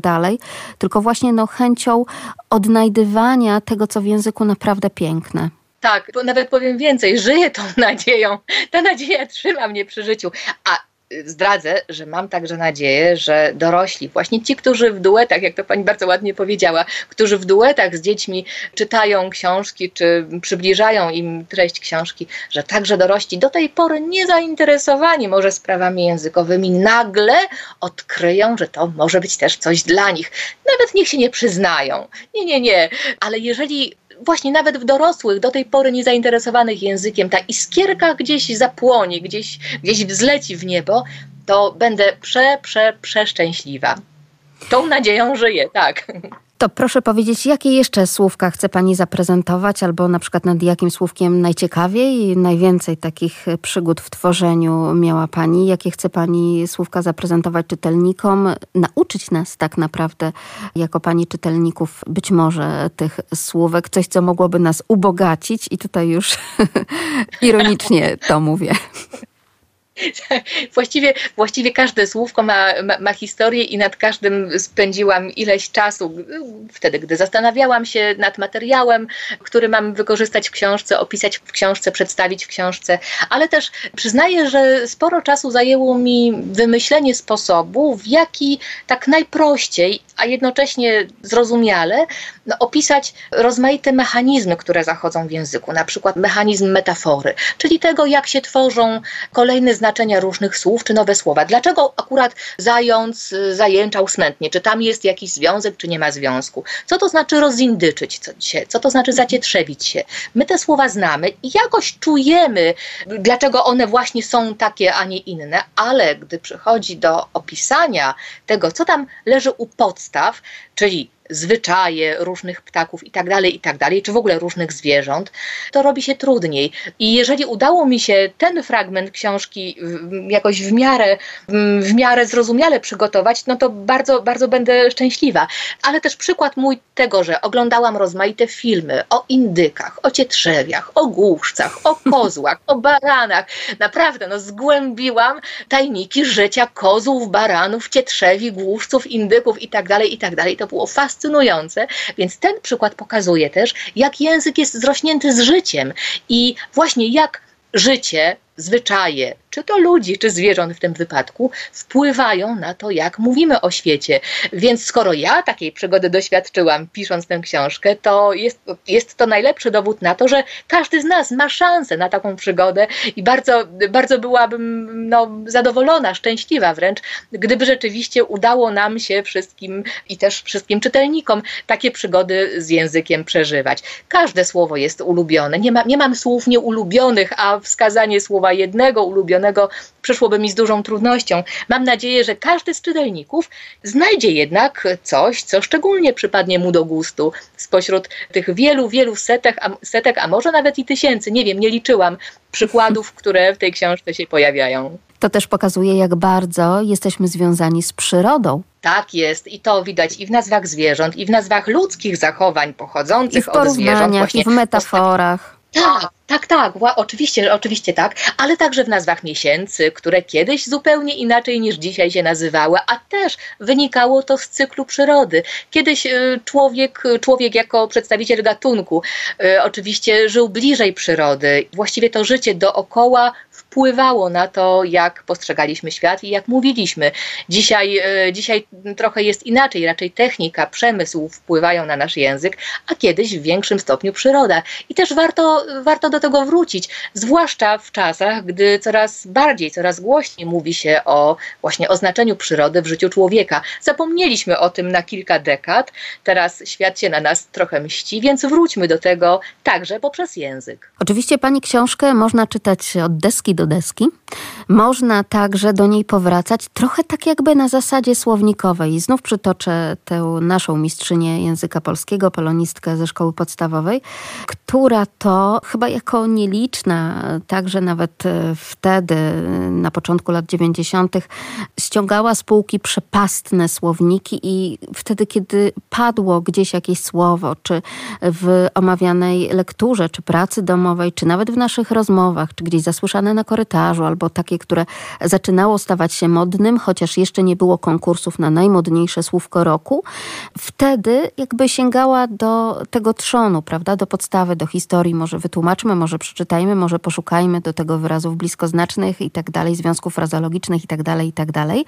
tylko właśnie no chęcią odnajdywania tego, co w języku naprawdę piękne. Tak, bo nawet powiem więcej, żyję tą nadzieją. Ta nadzieja trzyma mnie przy życiu. A zdradzę, że mam także nadzieję, że dorośli, właśnie ci, którzy w duetach, jak to pani bardzo ładnie powiedziała, którzy w duetach z dziećmi czytają książki, czy przybliżają im treść książki, że także dorośli do tej pory niezainteresowani może sprawami językowymi, nagle odkryją, że to może być też coś dla nich. Nawet niech się nie przyznają. Nie, nie, nie. Ale jeżeli właśnie nawet w dorosłych, do tej pory niezainteresowanych językiem, ta iskierka gdzieś zapłonie, gdzieś, gdzieś wzleci w niebo, to będę prze, prze, przeszczęśliwa. Tą nadzieją żyję, tak. To proszę powiedzieć, jakie jeszcze słówka chce Pani zaprezentować, albo na przykład nad jakim słówkiem najciekawiej, najwięcej takich przygód w tworzeniu miała Pani? Jakie chce Pani słówka zaprezentować czytelnikom, nauczyć nas tak naprawdę, jako Pani czytelników, być może tych słówek, coś, co mogłoby nas ubogacić i tutaj już ironicznie to mówię. właściwie, właściwie każde słówko ma, ma, ma, historię i nad każdym spędziłam ileś czasu, wtedy, gdy zastanawiałam się nad materiałem, który mam wykorzystać w książce, opisać w książce, przedstawić w książce, ale też przyznaję, że sporo czasu zajęło mi wymyślenie sposobu, w jaki tak najprościej, a jednocześnie zrozumiale no, opisać rozmaite mechanizmy, które zachodzą w języku, na przykład mechanizm metafory, czyli tego, jak się tworzą kolejne znaczenia, znaczenia różnych słów czy nowe słowa. Dlaczego akurat zając y, zajęczał smętnie? Czy tam jest jakiś związek, czy nie ma związku? Co to znaczy rozindyczyć się? Co to znaczy zacietrzewić się? My te słowa znamy i jakoś czujemy, dlaczego one właśnie są takie, a nie inne, ale gdy przychodzi do opisania tego, co tam leży u podstaw, czyli zwyczaje różnych ptaków i tak dalej, i tak dalej, czy w ogóle różnych zwierząt, to robi się trudniej. I jeżeli udało mi się ten fragment książki jakoś w miarę, w miarę zrozumiale przygotować, no to bardzo, bardzo będę szczęśliwa. Ale też przykład mój tego, że oglądałam rozmaite filmy o indykach, o cietrzewiach, o głuszcach, o kozłach, o baranach. Naprawdę, no zgłębiłam tajniki życia kozłów, baranów, cietrzewi, głuszców, indyków i tak dalej, i tak dalej. To było fascynujące fascynujące. Więc ten przykład pokazuje też, jak język jest zrośnięty z życiem i właśnie jak życie, zwyczaje, czy to ludzi, czy zwierząt w tym wypadku, wpływają na to, jak mówimy o świecie. Więc skoro ja takiej przygody doświadczyłam, pisząc tę książkę, to jest, jest to najlepszy dowód na to, że każdy z nas ma szansę na taką przygodę i bardzo, bardzo byłabym no, zadowolona, szczęśliwa wręcz, gdyby rzeczywiście udało nam się wszystkim i też wszystkim czytelnikom takie przygody z językiem przeżywać. Każde słowo jest ulubione. Nie, ma, nie mam słów nieulubionych, a wskazanie słowa jednego ulubionego ulubionego przyszłoby mi z dużą trudnością. Mam nadzieję, że każdy z czytelników znajdzie jednak coś, co szczególnie przypadnie mu do gustu spośród tych wielu, wielu setek, a, setek, a może nawet i tysięcy, nie wiem, nie liczyłam przykładów, które w tej książce się pojawiają. To też pokazuje, jak bardzo jesteśmy związani z przyrodą. Tak jest i to widać i w nazwach zwierząt, i w nazwach ludzkich zachowań pochodzących I w od zwierząt. Właśnie I w metaforach. Tak, tak, tak, oczywiście, oczywiście tak, ale także w nazwach miesięcy, które kiedyś zupełnie inaczej niż dzisiaj się nazywały, a też wynikało to z cyklu przyrody. Kiedyś y, człowiek, człowiek jako przedstawiciel gatunku y, oczywiście żył bliżej przyrody. Właściwie to życie dookoła wpływało na to, jak postrzegaliśmy świat i jak mówiliśmy. Dzisiaj, e, dzisiaj trochę jest inaczej, raczej technika, przemysł wpływają na nasz język, a kiedyś w większym stopniu przyroda. I też warto, warto do tego wrócić, zwłaszcza w czasach, gdy coraz bardziej, coraz głośniej mówi się o właśnie o znaczeniu przyrody w życiu człowieka. Zapomnieliśmy o tym na kilka dekad, teraz świat się na nas trochę mści, więc wróćmy do tego także poprzez język. Oczywiście pani książkę można czytać od deski do deski. Można także do niej powracać trochę tak jakby na zasadzie słownikowej. Znów przytoczę tę naszą mistrzynię języka polskiego, polonistkę ze szkoły podstawowej, która to chyba jako nieliczna, także nawet e, wtedy, na początku lat 90., ściągała z półki przepastne słowniki i wtedy, kiedy padło gdzieś jakieś słowo, czy w omawianej lekturze, czy pracy domowej, czy nawet w naszych rozmowach, czy gdzieś zasłyszane na korytarzu, albo takie, które zaczynało stawać się modnym, chociaż jeszcze nie było konkursów na najmodniejsze słówko roku, wtedy jakby sięgała do tego trzonu, prawda, do podstawy, do historii. Może wytłumaczmy, może przeczytajmy, może poszukajmy do tego wyrazów bliskoznacznych i tak dalej, związków frazologicznych i tak dalej, i tak dalej.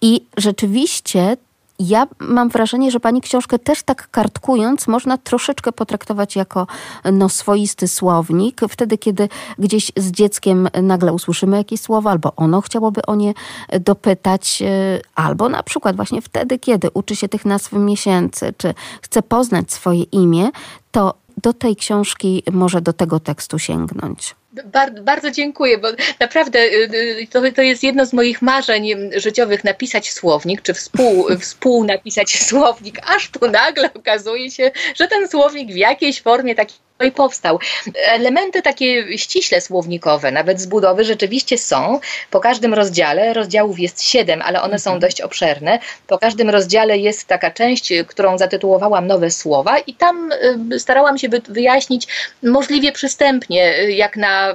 I rzeczywiście ja mam wrażenie, że pani książkę też tak kartkując można troszeczkę potraktować jako no, swoisty słownik. Wtedy, kiedy gdzieś z dzieckiem nagle usłyszymy jakieś słowa, albo ono chciałoby o nie dopytać, e, albo na przykład właśnie wtedy, kiedy uczy się tych nazw miesięcy, czy chce poznać swoje imię, to do tej książki może do tego tekstu sięgnąć. Bar bardzo dziękuję, bo naprawdę y, y, to, to jest jedno z moich marzeń życiowych, napisać słownik, czy współ, współnapisać słownik, aż tu nagle okazuje się, że ten słownik w jakiejś formie taki i powstał. Elementy takie ściśle słownikowe, nawet z budowy, rzeczywiście są. Po każdym rozdziale, rozdziałów jest siedem, ale one są mhm. dość obszerne. Po każdym rozdziale jest taka część, którą zatytułowałam Nowe Słowa, i tam starałam się wyjaśnić możliwie przystępnie, y, jak na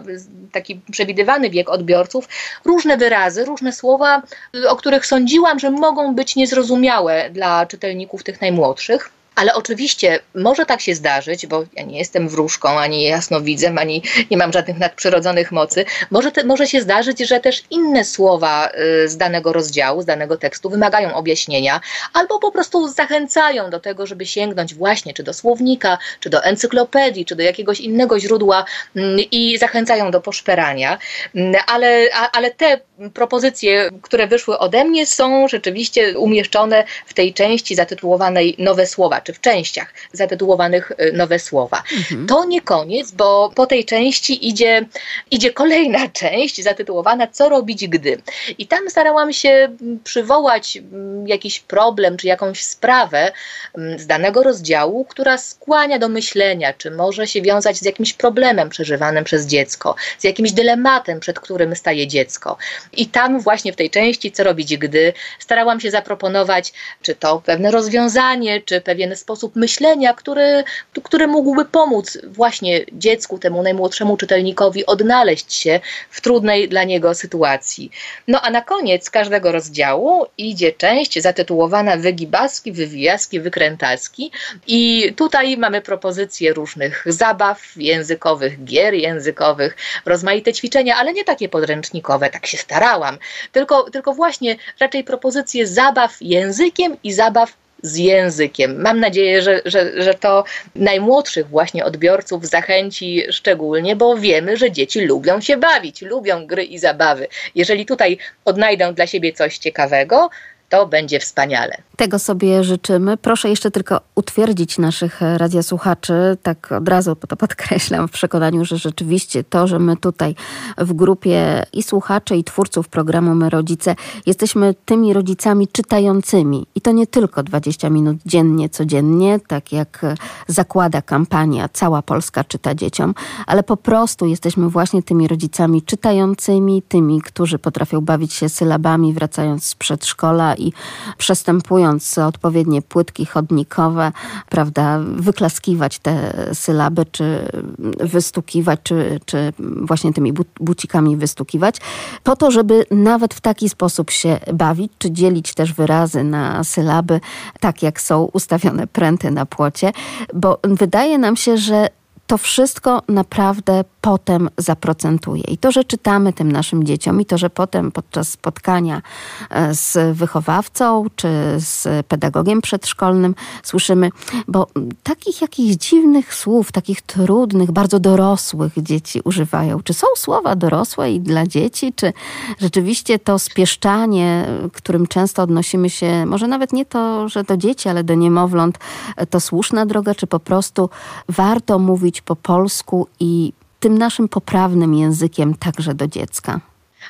taki przewidywany wiek odbiorców, różne wyrazy, różne słowa, y, o których sądziłam, że mogą być niezrozumiałe dla czytelników tych najmłodszych. Ale oczywiście może tak się zdarzyć, bo ja nie jestem wróżką, ani jasnowidzem, ani nie mam żadnych nadprzyrodzonych mocy. Może, te, może się zdarzyć, że też inne słowa y, z danego rozdziału, z danego tekstu wymagają objaśnienia, albo po prostu zachęcają do tego, żeby sięgnąć właśnie czy do słownika, czy do encyklopedii, czy do jakiegoś innego źródła mm, i zachęcają do poszperania. Mm, ale, ale te propozycje, które wyszły ode mnie, są rzeczywiście umieszczone w tej części zatytułowanej Nowe Słowa, czy w częściach zatytułowanych y, Nowe Słowa. Mhm. To nie koniec, bo po tej części idzie, idzie kolejna część zatytułowana Co robić gdy. I tam starałam się przywołać mm, jakiś problem, czy jakąś sprawę mm, z danego rozdziału, która skłania do myślenia, czy może się wiązać z jakimś problemem przeżywanym przez dziecko, z jakimś dylematem, przed którym staje dziecko. I tam właśnie w tej części, co robić gdy, starałam się zaproponować, czy to pewne rozwiązanie, czy pewien sposób myślenia, który, który mógłby pomóc właśnie dziecku, temu najmłodszemu czytelnikowi odnaleźć się w trudnej dla niego sytuacji. No a na koniec każdego rozdziału idzie część zatytułowana Wygibaski, Wywijaski, Wykrętaski i tutaj mamy propozycje różnych zabaw językowych, gier językowych, rozmaite ćwiczenia, ale nie takie podręcznikowe, tak się starałam, tylko, tylko właśnie raczej propozycje zabaw językiem i zabaw z językiem. Mam nadzieję, że, że, że to najmłodszych właśnie odbiorców zachęci szczególnie, bo wiemy, że dzieci lubią się bawić, lubią gry i zabawy. Jeżeli tutaj odnajdą dla siebie coś ciekawego, to będzie wspaniale. Tego sobie życzymy. Proszę jeszcze tylko utwierdzić naszych radiosłuchaczy, tak od razu to podkreślam, w przekonaniu, że rzeczywiście to, że my tutaj w grupie i słuchaczy, i twórców programu My Rodzice jesteśmy tymi rodzicami czytającymi. I to nie tylko 20 minut dziennie, codziennie, tak jak zakłada kampania Cała Polska czyta dzieciom, ale po prostu jesteśmy właśnie tymi rodzicami czytającymi, tymi, którzy potrafią bawić się sylabami, wracając z przedszkola i przestępując odpowiednie płytki chodnikowe, prawda, wyklaskiwać te sylaby, czy wystukiwać, czy, czy właśnie tymi bucikami wystukiwać, po to, żeby nawet w taki sposób się bawić, czy dzielić też wyrazy na sylaby, tak jak są ustawione pręty na płocie, bo wydaje nam się, że to wszystko naprawdę potem zaprocentuje. I to, że czytamy tym naszym dzieciom, i to, że potem podczas spotkania e, z wychowawcą czy z pedagogiem przedszkolnym słyszymy, bo takich jakichś dziwnych słów, takich trudnych, bardzo dorosłych dzieci używają. Czy są słowa dorosłe i dla dzieci, czy rzeczywiście to spieszczanie, którym często odnosimy się, może nawet nie to, że do dzieci, ale do niemowląt, to słuszna droga, czy po prostu warto mówić po polsku i tym naszym poprawnym językiem także do dziecka.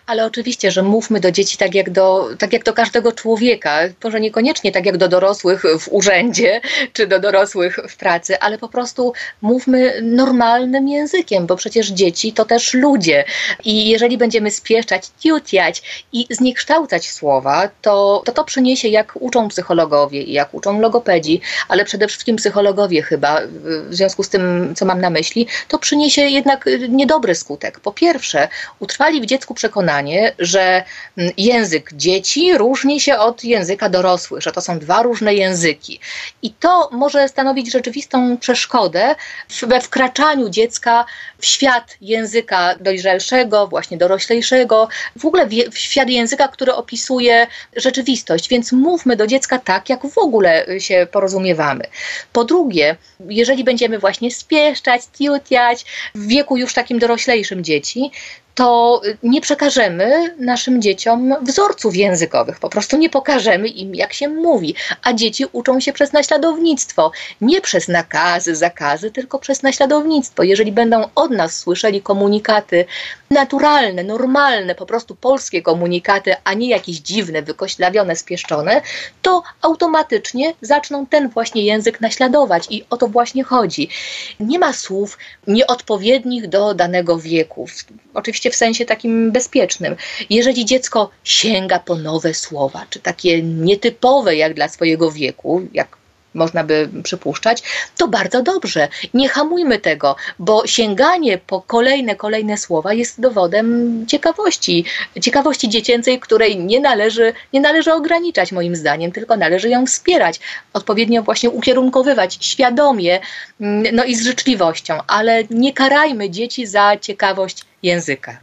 Ale oczywiście, że mówmy do dzieci tak jak do, tak jak do każdego człowieka, może niekoniecznie tak jak do dorosłych w urzędzie, czy do dorosłych w pracy, ale po prostu mówmy normalnym językiem, bo przecież dzieci to też ludzie. I jeżeli będziemy spieszczać, tiutiać i zniekształcać słowa, to, to to przyniesie, jak uczą psychologowie i jak uczą logopedzi, ale przede wszystkim psychologowie chyba, w związku z tym, co mam na myśli, to przyniesie jednak niedobry skutek. Po pierwsze, utrwali w dziecku przekonanie, przekonanie, że mm, język dzieci różni się od języka dorosłych, że to są dwa różne języki. I to może stanowić rzeczywistą przeszkodę we wkraczaniu dziecka w świat języka dojrzalszego, właśnie doroślejszego, w ogóle w świat języka, który opisuje rzeczywistość. Więc mówmy do dziecka tak, jak w ogóle się porozumiewamy. Po drugie, jeżeli będziemy właśnie spieszczać, tiutiać w wieku już takim doroślejszym dzieci, to nie przekażemy naszym dzieciom wzorców językowych. Po prostu nie pokażemy im, jak się mówi. A dzieci uczą się przez naśladownictwo. Nie przez nakazy, zakazy, tylko przez naśladownictwo. Jeżeli będą od nas słyszeli komunikaty naturalne, normalne, po prostu polskie komunikaty, a nie jakieś dziwne, wykoślawione, spieszczone, to automatycznie zaczną ten właśnie język naśladować i o to właśnie chodzi. Nie ma słów nieodpowiednich do danego wieku. Oczywiście w sensie takim bezpiecznym. Jeżeli dziecko sięga po nowe słowa, czy takie nietypowe jak dla swojego wieku, jak można by przypuszczać, to bardzo dobrze. Nie hamujmy tego, bo sięganie po kolejne, kolejne słowa jest dowodem ciekawości. Ciekawości dziecięcej, której nie należy, nie należy ograniczać moim zdaniem, tylko należy ją wspierać, odpowiednio właśnie ukierunkowywać świadomie, mm, no i z życzliwością, ale nie karajmy dzieci za ciekawość języka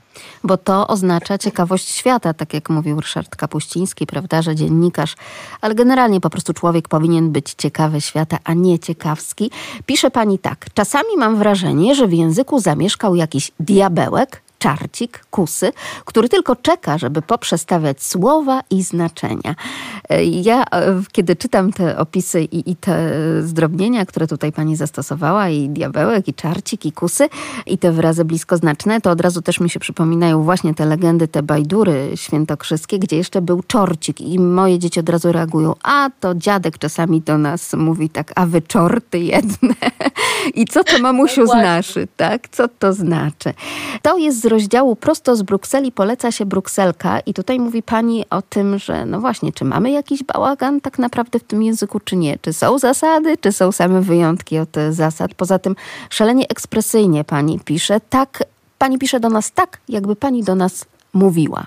bo to oznacza ciekawość świata, tak jak mówił Ryszard Kapuściński, prawda, że dziennikarz, ale generalnie po prostu człowiek powinien być ciekawy świata, a nie ciekawski. Pisze pani tak: Czasami mam wrażenie, że w języku zamieszkał jakiś diabełek, czarcik, kusy, który tylko czeka, żeby poprzestawiać słowa i znaczenia. E, ja, e, kiedy czytam te opisy i, i, te zdrobnienia, które tutaj pani zastosowała, i diabełek, i czarcik, i kusy, i te wyrazy bliskoznaczne, to od razu też mi się przypominają właśnie te legendy, te bajdury świętokrzyskie, gdzie jeszcze był czorcik i moje dzieci od razu reagują, a to dziadek czasami do nas mówi tak, a wy czorty jedne. I co to mamusiu no znaczy, tak? Co to znaczy? To jest rozdziału Prosto z Brukseli poleca się Brukselka i tutaj mówi pani o tym, że no właśnie, czy mamy jakiś bałagan tak naprawdę w tym języku, czy nie? Czy są zasady, czy są same wyjątki od zasad? Poza tym szalenie ekspresyjnie pani pisze, tak, pani pisze do nas tak, jakby pani do nas mówiła.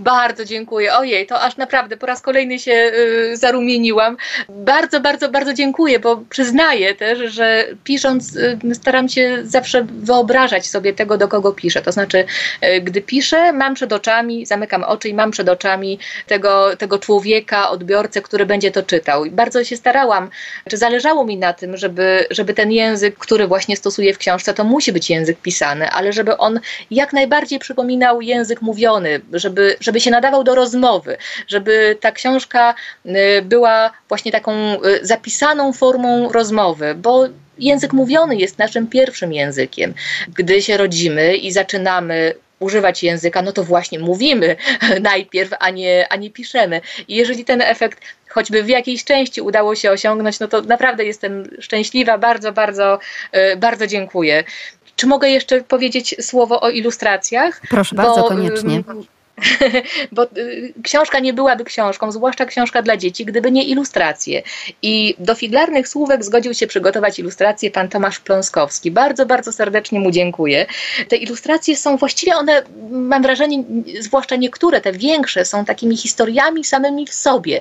Bardzo dziękuję. Ojej, to aż naprawdę po raz kolejny się y, zarumieniłam. Bardzo, bardzo, bardzo dziękuję, bo przyznaję też, że pisząc y, staram się zawsze wyobrażać sobie tego, do kogo piszę. To znaczy, y, gdy piszę, mam przed oczami, zamykam oczy i mam przed oczami tego, tego człowieka, odbiorcę, który będzie to czytał. I bardzo się starałam, czy zależało mi na tym, żeby, żeby ten język, który właśnie stosuję w książce, to musi być język pisany, ale żeby on jak najbardziej przypominał język mówiony, żeby, żeby żeby się nadawał do rozmowy, żeby ta książka y, była właśnie taką y, zapisaną formą rozmowy, bo język mówiony jest naszym pierwszym językiem. Gdy się rodzimy i zaczynamy używać języka, no to właśnie mówimy najpierw, a nie, a nie piszemy. I jeżeli ten efekt choćby w jakiejś części udało się osiągnąć, no to naprawdę jestem szczęśliwa, bardzo, bardzo, y, bardzo dziękuję. Czy mogę jeszcze powiedzieć słowo o ilustracjach? Proszę Bo, bardzo, koniecznie. bo y, książka nie byłaby książką, zwłaszcza książka dla dzieci, gdyby nie ilustracje. I do figlarnych słówek zgodził się przygotować ilustracje pan Tomasz Pląskowski. Bardzo, bardzo serdecznie mu dziękuję. Te ilustracje są właściwie one, mam wrażenie, zwłaszcza niektóre, te większe, są takimi historiami samymi w sobie.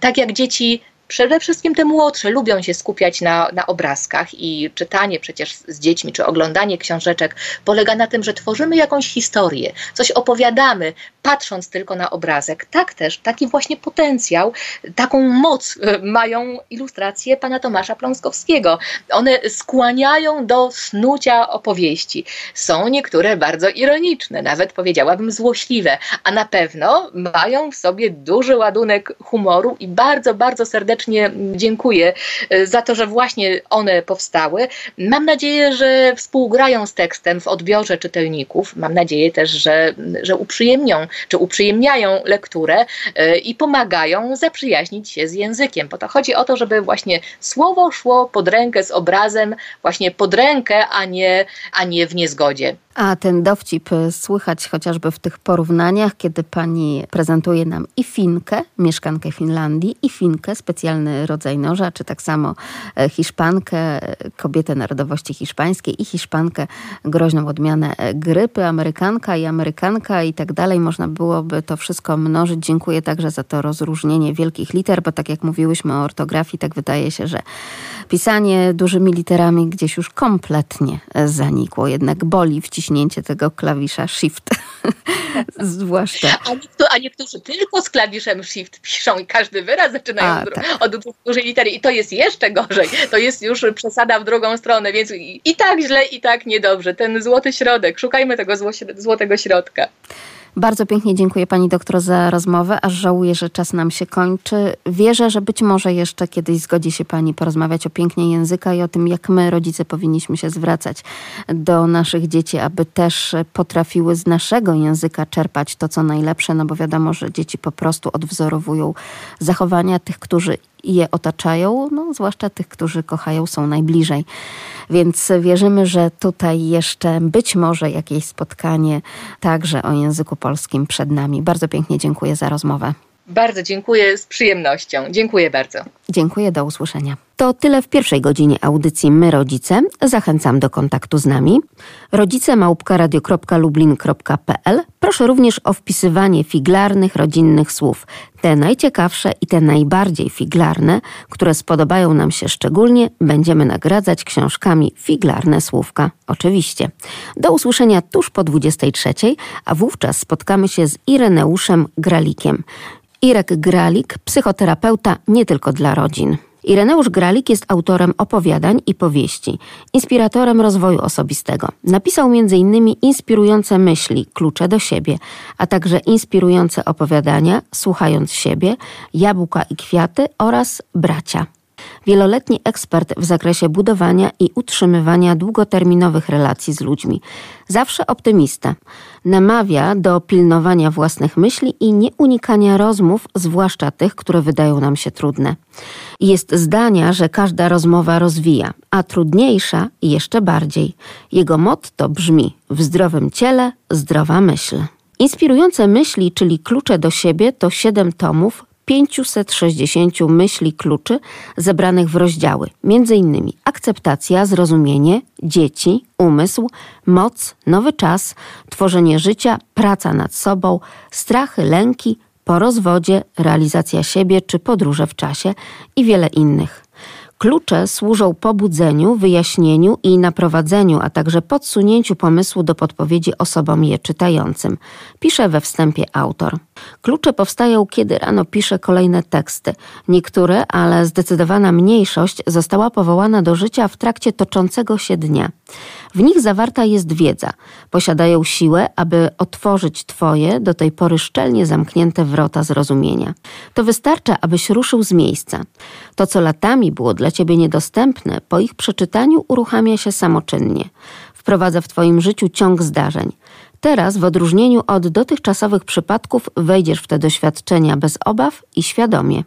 Tak jak dzieci Przede wszystkim te młodsze lubią się skupiać na, na obrazkach i czytanie przecież z dziećmi, czy oglądanie książeczek polega na tym, że tworzymy jakąś historię, coś opowiadamy, patrząc tylko na obrazek. Tak też, taki właśnie potencjał, taką moc e, mają ilustracje pana Tomasza Pląskowskiego. One skłaniają do snucia opowieści. Są niektóre bardzo ironiczne, nawet powiedziałabym złośliwe, a na pewno mają w sobie duży ładunek humoru i bardzo, bardzo serdecznie serdecznie dziękuję e, za to, że właśnie one powstały. Mam nadzieję, że współgrają z tekstem w odbiorze czytelników. Mam nadzieję też, że, że uprzyjemnią czy uprzyjemniają lekturę e, i pomagają zaprzyjaźnić się z językiem. Bo to chodzi o to, żeby właśnie słowo szło pod rękę z obrazem, właśnie pod rękę, a nie, a nie w niezgodzie. A ten dowcip słychać chociażby w tych porównaniach, kiedy pani prezentuje nam i Finkę, mieszkankę Finlandii, i Finkę, specjalny rodzaj noża, czy tak samo e, Hiszpankę, kobietę narodowości hiszpańskiej i Hiszpankę, groźną odmianę grypy, Amerykanka i Amerykanka i tak dalej. Można byłoby to wszystko mnożyć. Dziękuję także za to rozróżnienie wielkich liter, bo tak jak mówiłyśmy o ortografii, tak wydaje się, że pisanie dużymi literami gdzieś już kompletnie zanikło. Jednak boli wciśnięcie naciśnięcie tego klawisza Shift. Zwłaszcza. A, niektórzy, a niektórzy tylko z klawiszem Shift piszą i każdy wyraz zaczynają a, tak. od dużej litery i to jest jeszcze gorzej. To jest już przesada w drugą stronę, więc i, i tak źle, i tak niedobrze. Ten złoty środek. Szukajmy tego złotego środka. Bardzo pięknie dziękuję pani doktor za rozmowę, aż żałuję, że czas nam się kończy. Wierzę, że być może jeszcze kiedyś zgodzi się pani porozmawiać o pięknie języka i o tym, jak my, rodzice, powinniśmy się zwracać do naszych dzieci, aby też potrafiły z naszego języka czerpać to, co najlepsze, no bo wiadomo, że dzieci po prostu odwzorowują zachowania tych, którzy je otaczają, no, zwłaszcza tych, którzy kochają, są najbliżej. Więc wierzymy, że tutaj jeszcze być może jakieś spotkanie także o języku polskim przed nami. Bardzo pięknie dziękuję za rozmowę. Bardzo dziękuję, z przyjemnością. Dziękuję bardzo. Dziękuję, do usłyszenia. To tyle w pierwszej godzinie audycji My Rodzice. Zachęcam do kontaktu z nami. Rodzice małpka.radio.lublin.pl Proszę również o wpisywanie figlarnych, rodzinnych słów. Te najciekawsze i te najbardziej figlarne, które spodobają nam się szczególnie, będziemy nagradzać książkami Figlarne Słówka. Oczywiście. Do usłyszenia tuż po 23, a wówczas spotkamy się z Ireneuszem Gralikiem. Irek Gralik, psychoterapeuta nie tylko dla rodzin. Ireneusz Gralik jest autorem opowiadań i powieści, inspiratorem rozwoju osobistego. Napisał m.in. inspirujące myśli, klucze do siebie, a także inspirujące opowiadania, słuchając siebie, jabłka i kwiaty oraz bracia wieloletni ekspert w zakresie budowania i utrzymywania długoterminowych relacji z ludźmi. Zawsze optymista. Namawia do pilnowania własnych myśli i nieunikania rozmów, zwłaszcza tych, które wydają nam się trudne. Jest zdania, że każda rozmowa rozwija, a trudniejsza jeszcze bardziej. Jego motto brzmi: w zdrowym ciele zdrowa myśl. Inspirujące myśli, czyli klucze do siebie, to siedem tomów 560 myśli kluczy zebranych w rozdziały, m.in. akceptacja, zrozumienie, dzieci, umysł, moc, nowy czas, tworzenie życia, praca nad sobą, strachy, lęki, po rozwodzie, realizacja siebie czy podróże w czasie i wiele innych. Klucze służą pobudzeniu, wyjaśnieniu i naprowadzeniu, a także podsunięciu pomysłu do podpowiedzi osobom je czytającym. Pisze we wstępie autor. Klucze powstają, kiedy rano pisze kolejne teksty. Niektóre, ale zdecydowana mniejszość została powołana do życia w trakcie toczącego się dnia. W nich zawarta jest wiedza. Posiadają siłę, aby otworzyć Twoje, do tej pory szczelnie zamknięte wrota zrozumienia. To wystarcza, abyś ruszył z miejsca. To, co latami było dla Ciebie niedostępne, po ich przeczytaniu uruchamia się samoczynnie. Wprowadza w Twoim życiu ciąg zdarzeń. Teraz, w odróżnieniu od dotychczasowych przypadków, wejdziesz w te doświadczenia bez obaw i świadomie.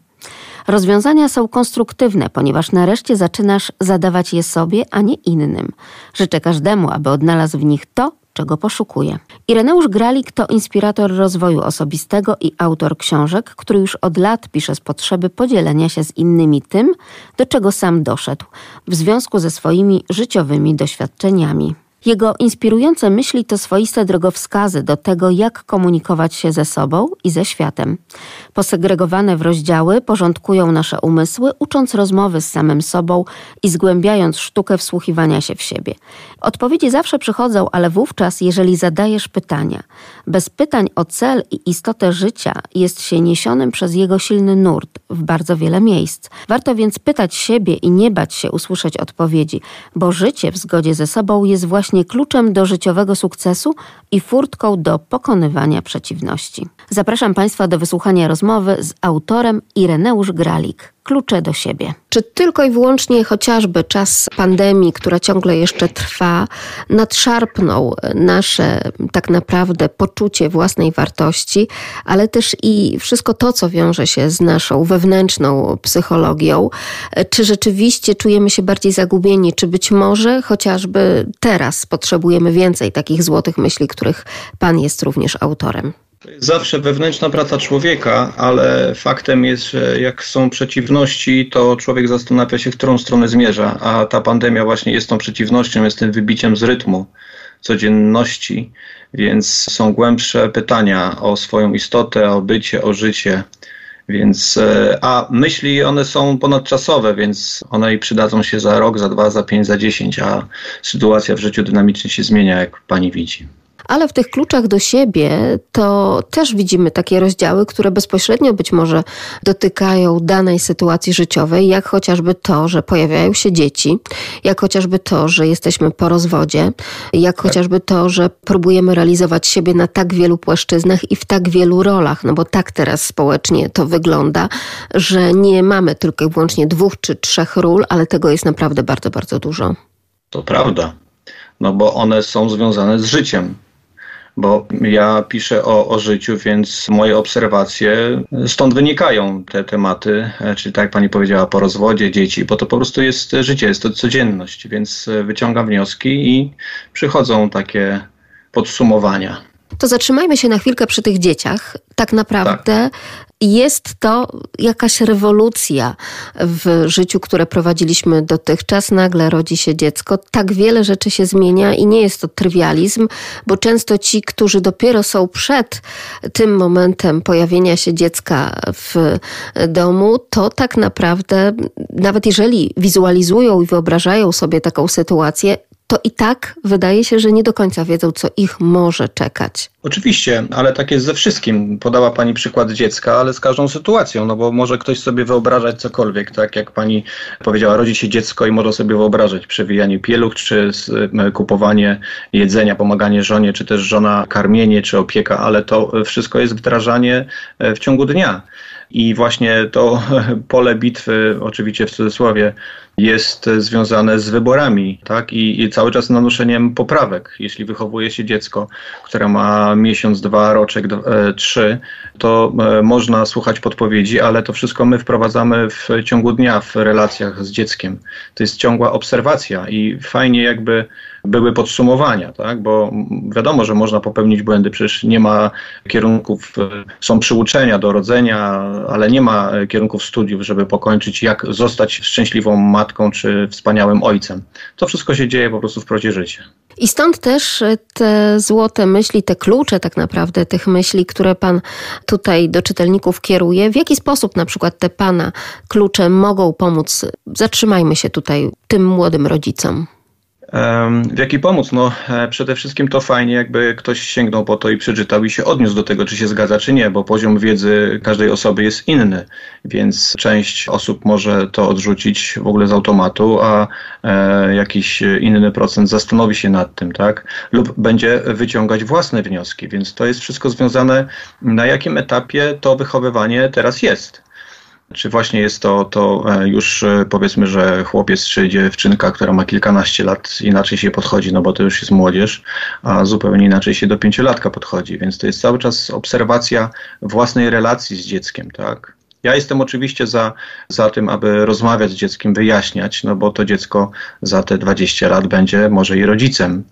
Rozwiązania są konstruktywne, ponieważ nareszcie zaczynasz zadawać je sobie, a nie innym. Życzę każdemu, aby odnalazł w nich to, czego poszukuje. Ireneusz Gralik to inspirator rozwoju osobistego i autor książek, który już od lat pisze z potrzeby podzielenia się z innymi tym, do czego sam doszedł, w związku ze swoimi życiowymi doświadczeniami. Jego inspirujące myśli to swoiste drogowskazy do tego, jak komunikować się ze sobą i ze światem. Posegregowane w rozdziały porządkują nasze umysły, ucząc rozmowy z samym sobą i zgłębiając sztukę wsłuchiwania się w siebie. Odpowiedzi zawsze przychodzą, ale wówczas, jeżeli zadajesz pytania. Bez pytań o cel i istotę życia jest się niesionym przez jego silny nurt w bardzo wiele miejsc. Warto więc pytać siebie i nie bać się usłyszeć odpowiedzi, bo życie w zgodzie ze sobą jest właśnie właśnie kluczem do życiowego sukcesu i furtką do pokonywania przeciwności. Zapraszam Państwa do wysłuchania rozmowy z autorem Ireneusz Gralik klucze do siebie. Czy tylko i wyłącznie chociażby czas pandemii, która ciągle jeszcze trwa, nadszarpnął nasze tak naprawdę poczucie własnej wartości, ale też i wszystko to, co wiąże się z naszą wewnętrzną psychologią? Czy rzeczywiście czujemy się bardziej zagubieni, czy być może chociażby teraz potrzebujemy więcej takich złotych myśli, których Pan jest również autorem? Zawsze wewnętrzna praca człowieka, ale faktem jest, że jak są przeciwności, to człowiek zastanawia się, w którą stronę zmierza, a ta pandemia właśnie jest tą przeciwnością, jest tym wybiciem z rytmu codzienności, więc są głębsze pytania o swoją istotę, o bycie, o życie. Więc, e, a myśli one są ponadczasowe, więc one i przydadzą się za rok, za dwa, za pięć, za dziesięć, a sytuacja w życiu dynamicznie się zmienia, jak pani widzi ale w tych kluczach do siebie to też widzimy takie rozdziały, które bezpośrednio być może dotykają danej sytuacji życiowej, jak chociażby to, że pojawiają się dzieci, jak chociażby to, że jesteśmy po rozwodzie, jak tak. chociażby to, że próbujemy realizować siebie na tak wielu płaszczyznach i w tak wielu rolach, no bo tak teraz społecznie to wygląda, że nie mamy tylko i wyłącznie dwóch czy trzech ról, ale tego jest naprawdę bardzo, bardzo dużo. To prawda, no bo one są związane z życiem bo ja piszę o, o życiu, więc moje obserwacje, stąd wynikają te tematy, e, czyli tak jak pani powiedziała, po rozwodzie dzieci, bo to po prostu jest życie, jest to codzienność, więc e, wyciągam wnioski i przychodzą takie podsumowania. To zatrzymajmy się na chwilkę przy tych dzieciach. Tak naprawdę tak jest to jakaś rewolucja w życiu, które prowadziliśmy dotychczas. Nagle rodzi się dziecko, tak wiele rzeczy się zmienia i nie jest to trywializm, bo często ci, którzy dopiero są przed tym momentem pojawienia się dziecka w domu, to tak naprawdę, nawet jeżeli wizualizują i wyobrażają sobie taką sytuację, to i tak wydaje się, że nie do końca wiedzą, co ich może czekać. Oczywiście, ale tak jest ze wszystkim. Podała Pani przykład dziecka, ale z każdą sytuacją, no bo może ktoś sobie wyobrażać cokolwiek, tak jak Pani powiedziała, rodzi się dziecko i może sobie wyobrażać przewijanie pieluch, czy e, kupowanie jedzenia, pomaganie żonie, czy też żona karmienie, czy opieka, ale to wszystko jest wdrażanie e, w ciągu dnia. I właśnie to pole bitwy, oczywiście w cudzysłowie, jest związane z wyborami, tak? I, I, cały czas nanoszeniem poprawek. Jeśli wychowuje się dziecko, które ma miesiąc, dwa, roczek, e, trzy, to e, można słuchać podpowiedzi, ale to wszystko my wprowadzamy w ciągu dnia w relacjach z dzieckiem. To jest ciągła obserwacja i fajnie jakby były podsumowania, tak? bo wiadomo, że można popełnić błędy, przecież nie ma kierunków, e, są przyuczenia do rodzenia, ale nie ma kierunków studiów, żeby pokończyć, jak zostać szczęśliwą matką czy wspaniałym ojcem. To wszystko się dzieje po prostu w procie życia. I stąd też e, te złote myśli, te klucze tak naprawdę tych myśli, które Pan tutaj do czytelników kieruje. W jaki sposób na przykład te Pana klucze mogą pomóc? Zatrzymajmy się tutaj tym młodym rodzicom. W jaki pomóc? No, e, przede wszystkim to fajnie, jakby ktoś sięgnął po to i przeczytał i się odniósł do tego, czy się zgadza, czy nie, bo poziom wiedzy każdej osoby jest inny, więc część osób może to odrzucić w ogóle z automatu, a e, jakiś inny procent zastanowi się nad tym, tak? Lub będzie wyciągać własne wnioski, więc to jest wszystko związane, na jakim etapie to wychowywanie teraz jest. Czy właśnie jest to, to e, już e, powiedzmy, że chłopiec czy dziewczynka, która ma kilkanaście lat, inaczej się podchodzi, no bo to już jest młodzież, a zupełnie inaczej się do pięciolatka podchodzi, więc to jest cały czas obserwacja własnej relacji z dzieckiem, tak? Ja jestem oczywiście za, za tym, aby rozmawiać z dzieckiem, wyjaśniać, no bo to dziecko za te 20 lat będzie może i rodzicem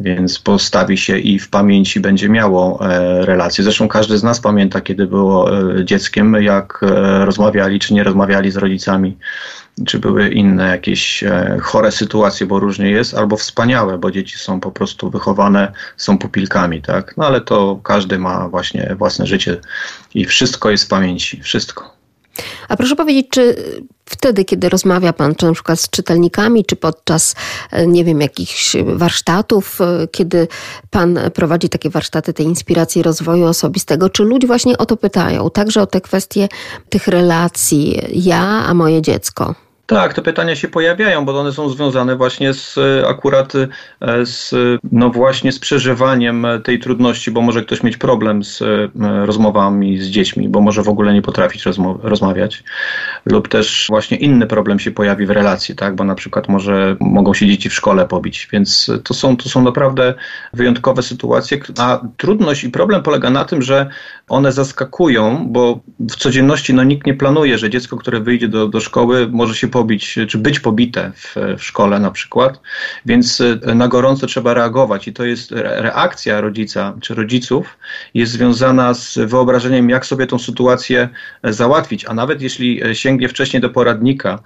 więc postawi się i w pamięci będzie miało e, relacje. Zresztą każdy z nas pamięta, kiedy było e, dzieckiem, jak e, rozmawiali czy nie rozmawiali z rodzicami, czy były inne jakieś chore sytuacje, bo różnie jest, albo wspaniałe, bo dzieci są po prostu wychowane, są pupilkami, tak? No ale to każdy ma właśnie własne życie i wszystko jest w pamięci, wszystko. A proszę powiedzieć, czy wtedy, kiedy rozmawia Pan, czy na przykład z czytelnikami, czy podczas, e, nie wiem, jakichś warsztatów, e, kiedy Pan prowadzi takie warsztaty tej inspiracji rozwoju osobistego, czy ludzie właśnie o to pytają, także o te kwestie tych relacji ja, a moje dziecko? Tak, te pytania się pojawiają, bo one są związane właśnie z e, akurat e, z, no właśnie z przeżywaniem tej trudności, bo może ktoś mieć problem z e, rozmowami z dziećmi, bo może w ogóle nie potrafić rozmawiać, lub też właśnie inny problem się pojawi w relacji, tak, bo na przykład może mogą się dzieci w szkole pobić, więc to są, to są naprawdę wyjątkowe sytuacje, a trudność i problem polega na tym, że one zaskakują, bo w codzienności no, nikt nie planuje, że dziecko, które wyjdzie do, do szkoły może się pobić, czy być pobite w, w szkole na przykład, więc e, na gorąco trzeba reagować i to jest reakcja rodzica czy rodziców jest związana z wyobrażeniem, jak sobie tą sytuację e, załatwić, a nawet jeśli e, sięgnie wcześniej do poradnika,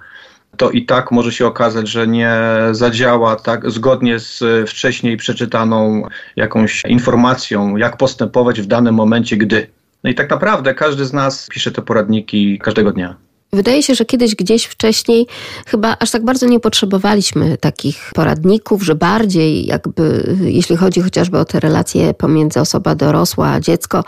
to i tak może się okazać, że nie zadziała tak zgodnie z wcześniej przeczytaną jakąś informacją, jak postępować w danym momencie, gdy No i tak naprawdę każdy z nas pisze te poradniki każdego dnia. Wydaje się, że kiedyś gdzieś wcześniej chyba aż tak bardzo nie potrzebowaliśmy takich poradników, że bardziej jakby, jeśli chodzi chociażby o te relacje pomiędzy osoba dorosła a dziecko,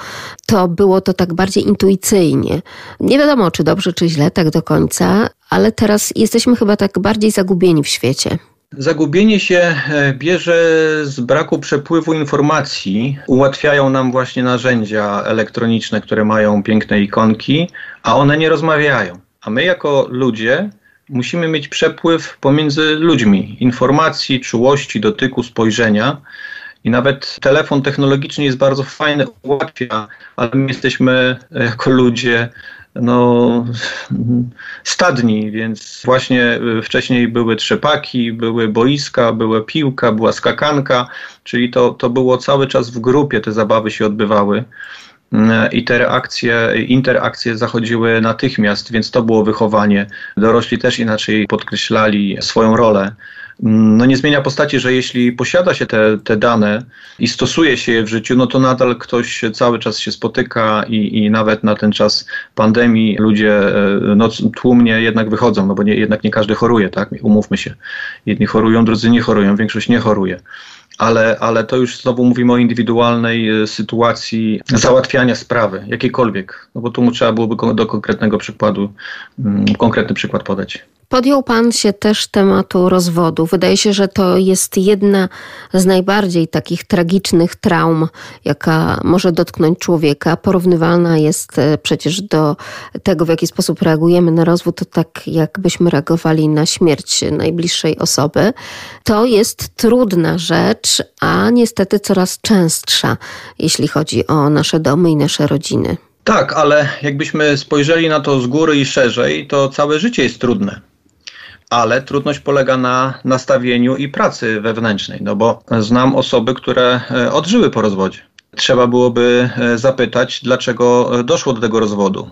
to było to tak bardziej intuicyjnie. Nie wiadomo, czy dobrze, czy źle, tak do końca, ale teraz jesteśmy chyba tak bardziej zagubieni w świecie. Zagubienie się e, bierze z braku przepływu informacji. Ułatwiają nam właśnie narzędzia elektroniczne, które mają piękne ikonki, a one nie rozmawiają. A my jako ludzie musimy mieć przepływ pomiędzy ludźmi informacji, czułości, dotyku, spojrzenia. I nawet telefon technologiczny jest bardzo fajny, ułatwia, ale my jesteśmy jako ludzie no, stadni, więc właśnie wcześniej były trzepaki, były boiska, była piłka, była skakanka, czyli to, to było cały czas w grupie, te zabawy się odbywały. E, i te reakcje, interakcje zachodziły natychmiast, więc to było wychowanie. Dorośli też inaczej podkreślali swoją rolę. No nie zmienia postaci, że jeśli posiada się te, te dane i stosuje się je w życiu, no to nadal ktoś cały czas się spotyka i, i nawet na ten czas pandemii ludzie e, no, tłumnie jednak wychodzą, no bo nie, jednak nie każdy choruje, tak? Umówmy się. Jedni chorują, drudzy nie chorują, większość nie choruje ale, ale to już znowu mówimy o indywidualnej e, sytuacji załatwiania sprawy, jakiejkolwiek, no bo tu trzeba byłoby do konkretnego przykładu, mm, konkretny przykład podać. Podjął Pan się też tematu rozwodu. Wydaje się, że to jest jedna z najbardziej takich tragicznych traum, jaka może dotknąć człowieka. Porównywalna jest e, przecież do tego, w jaki sposób reagujemy na rozwód, to tak jakbyśmy reagowali na śmierć najbliższej osoby. To jest trudna rzecz, a niestety coraz częstsza, jeśli chodzi o nasze domy i nasze rodziny. Tak, ale jakbyśmy spojrzeli na to z góry i szerzej, to całe życie jest trudne ale trudność polega na nastawieniu i pracy wewnętrznej, no bo znam osoby, które e, odżyły po rozwodzie. Trzeba byłoby e, zapytać, dlaczego doszło do tego rozwodu.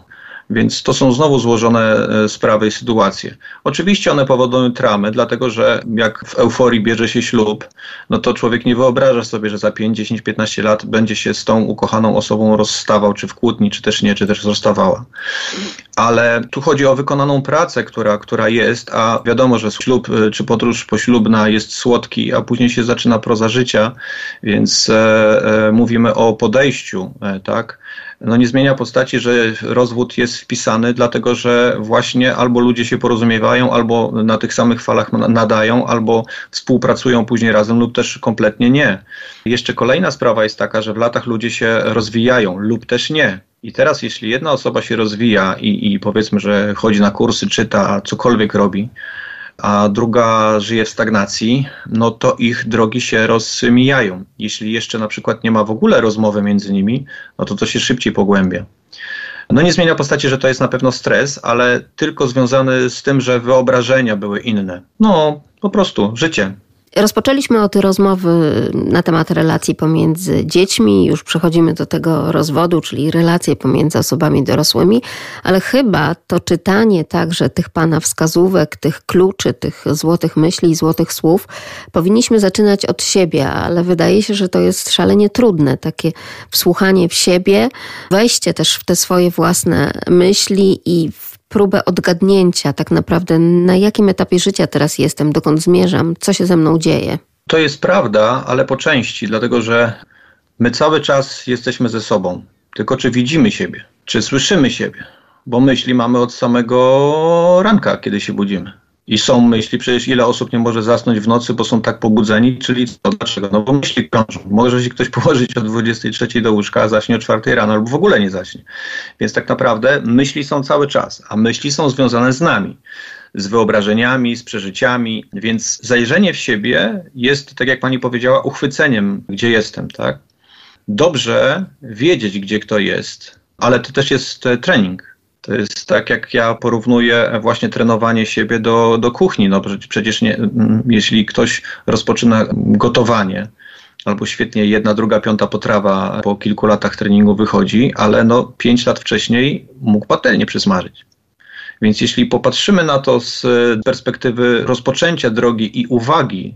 Więc to są znowu złożone e, sprawy i sytuacje. Oczywiście one powodują tramy, dlatego że jak w euforii bierze się ślub, no to człowiek nie wyobraża sobie, że za 5, 10, 15 lat będzie się z tą ukochaną osobą rozstawał, czy w kłótni, czy też nie, czy też rozstawała. Ale tu chodzi o wykonaną pracę, która, która jest, a wiadomo, że ślub e, czy podróż poślubna jest słodki, a później się zaczyna proza życia, więc e, e, mówimy o podejściu, e, tak? No nie zmienia postaci, że rozwód jest wpisany, dlatego że właśnie albo ludzie się porozumiewają, albo na tych samych falach nadają, albo współpracują później razem, lub też kompletnie nie. Jeszcze kolejna sprawa jest taka, że w latach ludzie się rozwijają, lub też nie. I teraz, jeśli jedna osoba się rozwija i, i powiedzmy, że chodzi na kursy, czyta, cokolwiek robi, a druga żyje w stagnacji, no to ich drogi się rozmijają. Jeśli jeszcze na przykład nie ma w ogóle rozmowy między nimi, no to to się szybciej pogłębia. No nie zmienia postaci, że to jest na pewno stres, ale tylko związany z tym, że wyobrażenia były inne. No, po prostu życie. Rozpoczęliśmy od rozmowy na temat relacji pomiędzy dziećmi, już przechodzimy do tego rozwodu, czyli relacje pomiędzy osobami dorosłymi, ale chyba to czytanie także tych pana wskazówek, tych kluczy, tych złotych myśli złotych słów powinniśmy zaczynać od siebie, ale wydaje się, że to jest szalenie trudne, takie wsłuchanie w siebie, wejście też w te swoje własne myśli i w próbę odgadnięcia tak naprawdę, na jakim etapie życia teraz jestem, dokąd zmierzam, co się ze mną dzieje. To jest prawda, ale po części, dlatego że my cały czas jesteśmy ze sobą. Tylko czy widzimy siebie, czy słyszymy siebie, bo myśli mamy od samego ranka, kiedy się budzimy. I są myśli, przecież ile osób nie może zasnąć w nocy, bo są tak pobudzeni, czyli co, dlaczego? No bo myśli krążą. Może się ktoś położyć o 23 do łóżka, a zaśnie o 4 rano, albo w ogóle nie zaśnie. Więc tak naprawdę myśli są cały czas, a myśli są związane z nami z wyobrażeniami, z przeżyciami, więc zajrzenie w siebie jest, tak jak pani powiedziała, uchwyceniem, gdzie jestem, tak? Dobrze wiedzieć, gdzie kto jest, ale to też jest e, trening to jest tak, jak ja porównuję właśnie trenowanie siebie do, do kuchni. No przecież nie, jeśli ktoś rozpoczyna gotowanie, albo świetnie jedna, druga, piąta potrawa po kilku latach treningu wychodzi, ale no pięć lat wcześniej mógł patelnię przysmażyć. Więc jeśli popatrzymy na to z perspektywy rozpoczęcia drogi i uwagi,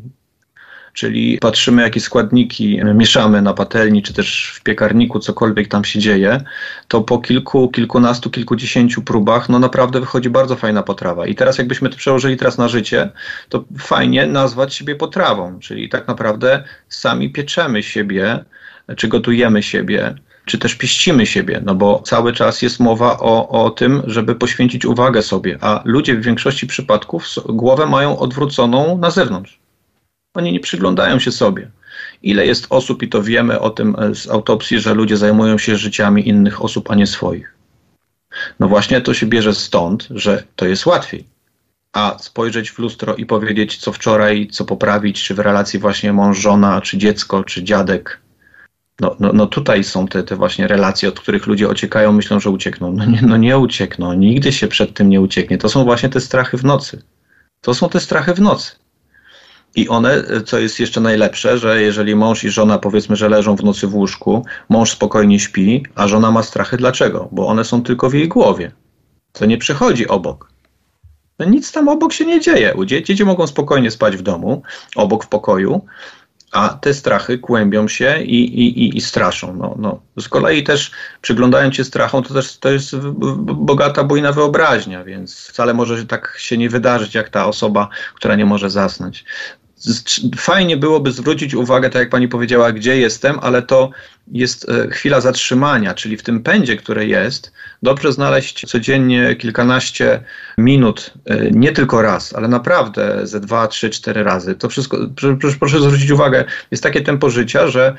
czyli patrzymy, jakie składniki mieszamy na patelni, czy też w piekarniku, cokolwiek tam się dzieje, to po kilku, kilkunastu, kilkudziesięciu próbach, no naprawdę wychodzi bardzo fajna potrawa. I teraz jakbyśmy to przełożyli teraz na życie, to fajnie nazwać siebie potrawą, czyli tak naprawdę sami pieczemy siebie, czy gotujemy siebie, czy też pieścimy siebie, no bo cały czas jest mowa o, o tym, żeby poświęcić uwagę sobie, a ludzie w większości przypadków głowę mają odwróconą na zewnątrz. Oni nie przyglądają się sobie. Ile jest osób, i to wiemy o tym z autopsji, że ludzie zajmują się życiami innych osób, a nie swoich. No właśnie to się bierze stąd, że to jest łatwiej. A spojrzeć w lustro i powiedzieć, co wczoraj, co poprawić, czy w relacji właśnie mąż-żona, czy dziecko, czy dziadek, no, no, no tutaj są te, te właśnie relacje, od których ludzie ociekają, myślą, że uciekną. No nie, no nie uciekną, nigdy się przed tym nie ucieknie. To są właśnie te strachy w nocy. To są te strachy w nocy. I one, co jest jeszcze najlepsze, że jeżeli mąż i żona powiedzmy, że leżą w nocy w łóżku, mąż spokojnie śpi, a żona ma strachy. Dlaczego? Bo one są tylko w jej głowie. To nie przychodzi obok. No nic tam obok się nie dzieje. Dzieci mogą spokojnie spać w domu, obok w pokoju, a te strachy kłębią się i, i, i, straszą. No, no. Z kolei też przyglądając się strachom, to też to jest bogata, bujna wyobraźnia, więc wcale może tak się nie wydarzyć, jak ta osoba, która nie może zasnąć fajnie byłoby zwrócić uwagę, tak jak pani powiedziała, gdzie jestem, ale to jest e, chwila zatrzymania, czyli w tym pędzie, które jest, dobrze znaleźć codziennie kilkanaście minut, e, nie tylko raz, ale naprawdę ze dwa, trzy, cztery razy. To wszystko, proszę, proszę zwrócić uwagę, jest takie tempo życia, że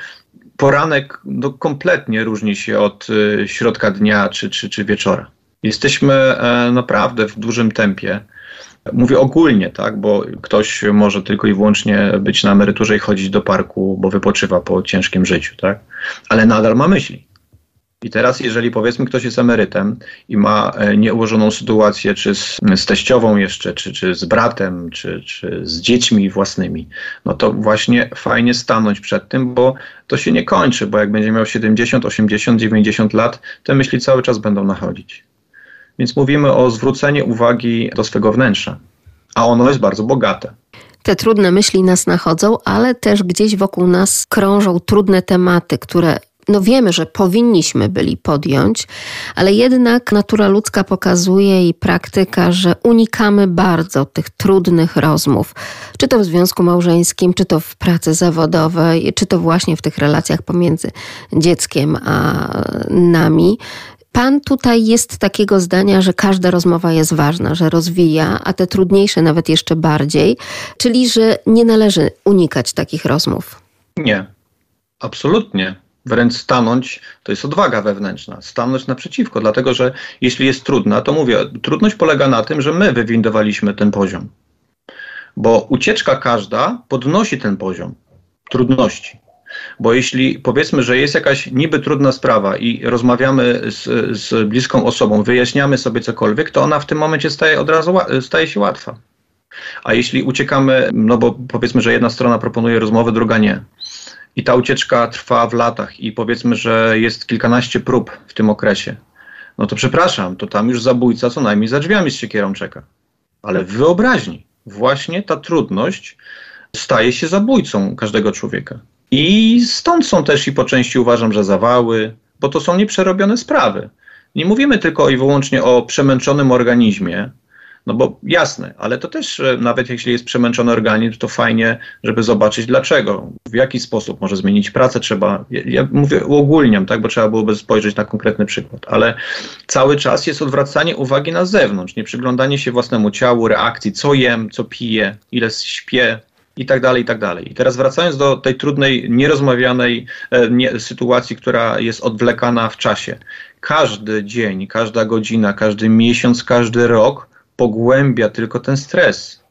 poranek no, kompletnie różni się od e, środka dnia czy, czy, czy wieczora. Jesteśmy naprawdę w dużym tempie. Mówię ogólnie, tak, bo ktoś może tylko i wyłącznie być na emeryturze i chodzić do parku, bo wypoczywa po ciężkim życiu, tak, ale nadal ma myśli. I teraz, jeżeli powiedzmy ktoś jest emerytem i ma e, nieułożoną sytuację, czy z, z teściową jeszcze, czy, czy z bratem, czy, czy z dziećmi własnymi, no to właśnie fajnie stanąć przed tym, bo to się nie kończy, bo jak będzie miał 70, 80, 90 lat, te myśli cały czas będą nachodzić. Więc mówimy o zwróceniu uwagi do swego wnętrza, a ono jest bardzo bogate. Te trudne myśli nas nachodzą, ale też gdzieś wokół nas krążą trudne tematy, które no wiemy, że powinniśmy byli podjąć, ale jednak natura ludzka pokazuje i praktyka, że unikamy bardzo tych trudnych rozmów, czy to w związku małżeńskim, czy to w pracy zawodowej, czy to właśnie w tych relacjach pomiędzy dzieckiem a nami. Pan tutaj jest takiego zdania, że każda rozmowa jest ważna, że rozwija, a te trudniejsze nawet jeszcze bardziej, czyli że nie należy unikać takich rozmów. Nie, absolutnie. Wręcz stanąć to jest odwaga wewnętrzna, stanąć naprzeciwko, dlatego że jeśli jest trudna, to mówię, trudność polega na tym, że my wywindowaliśmy ten poziom. Bo ucieczka każda podnosi ten poziom trudności. Bo jeśli powiedzmy, że jest jakaś niby trudna sprawa i rozmawiamy z, z bliską osobą, wyjaśniamy sobie cokolwiek, to ona w tym momencie staje od razu staje się łatwa. A jeśli uciekamy, no bo powiedzmy, że jedna strona proponuje rozmowę, druga nie. I ta ucieczka trwa w latach i powiedzmy, że jest kilkanaście prób w tym okresie. No to przepraszam, to tam już zabójca co najmniej za drzwiami z siekierą czeka. Ale w wyobraźni właśnie ta trudność staje się zabójcą każdego człowieka. I stąd są też i po części uważam, że zawały, bo to są nieprzerobione sprawy. Nie mówimy tylko i wyłącznie o przemęczonym organizmie, no bo jasne, ale to też e, nawet jeśli jest przemęczony organizm, to fajnie, żeby zobaczyć dlaczego, w jaki sposób może zmienić pracę, trzeba, ja, mówię uogólniam, tak, bo trzeba byłoby spojrzeć na konkretny przykład, ale cały czas jest odwracanie uwagi na zewnątrz, nie przyglądanie się własnemu ciału, reakcji, co jem, co piję, ile śpię, i tak dalej, i tak dalej. I teraz wracając do tej trudnej, nierozmawianej e, nie, sytuacji, która jest odwlekana w czasie. Każdy dzień, każda godzina, każdy miesiąc, każdy rok pogłębia tylko ten stres,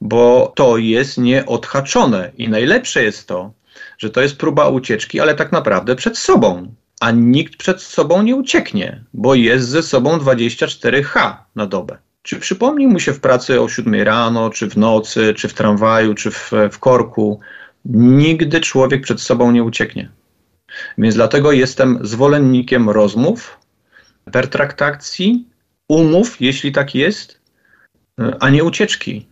bo to jest nieodhaczone. I najlepsze jest to, że to jest próba ucieczki, ale tak naprawdę przed sobą. A nikt przed sobą nie ucieknie, bo jest ze sobą 24H na dobę. Czy przypomni mu się w pracy o 7 rano, czy w nocy, czy w tramwaju, czy w, w korku? Nigdy człowiek przed sobą nie ucieknie. Więc dlatego jestem zwolennikiem rozmów, pertraktacji, umów, jeśli tak jest, a nie ucieczki.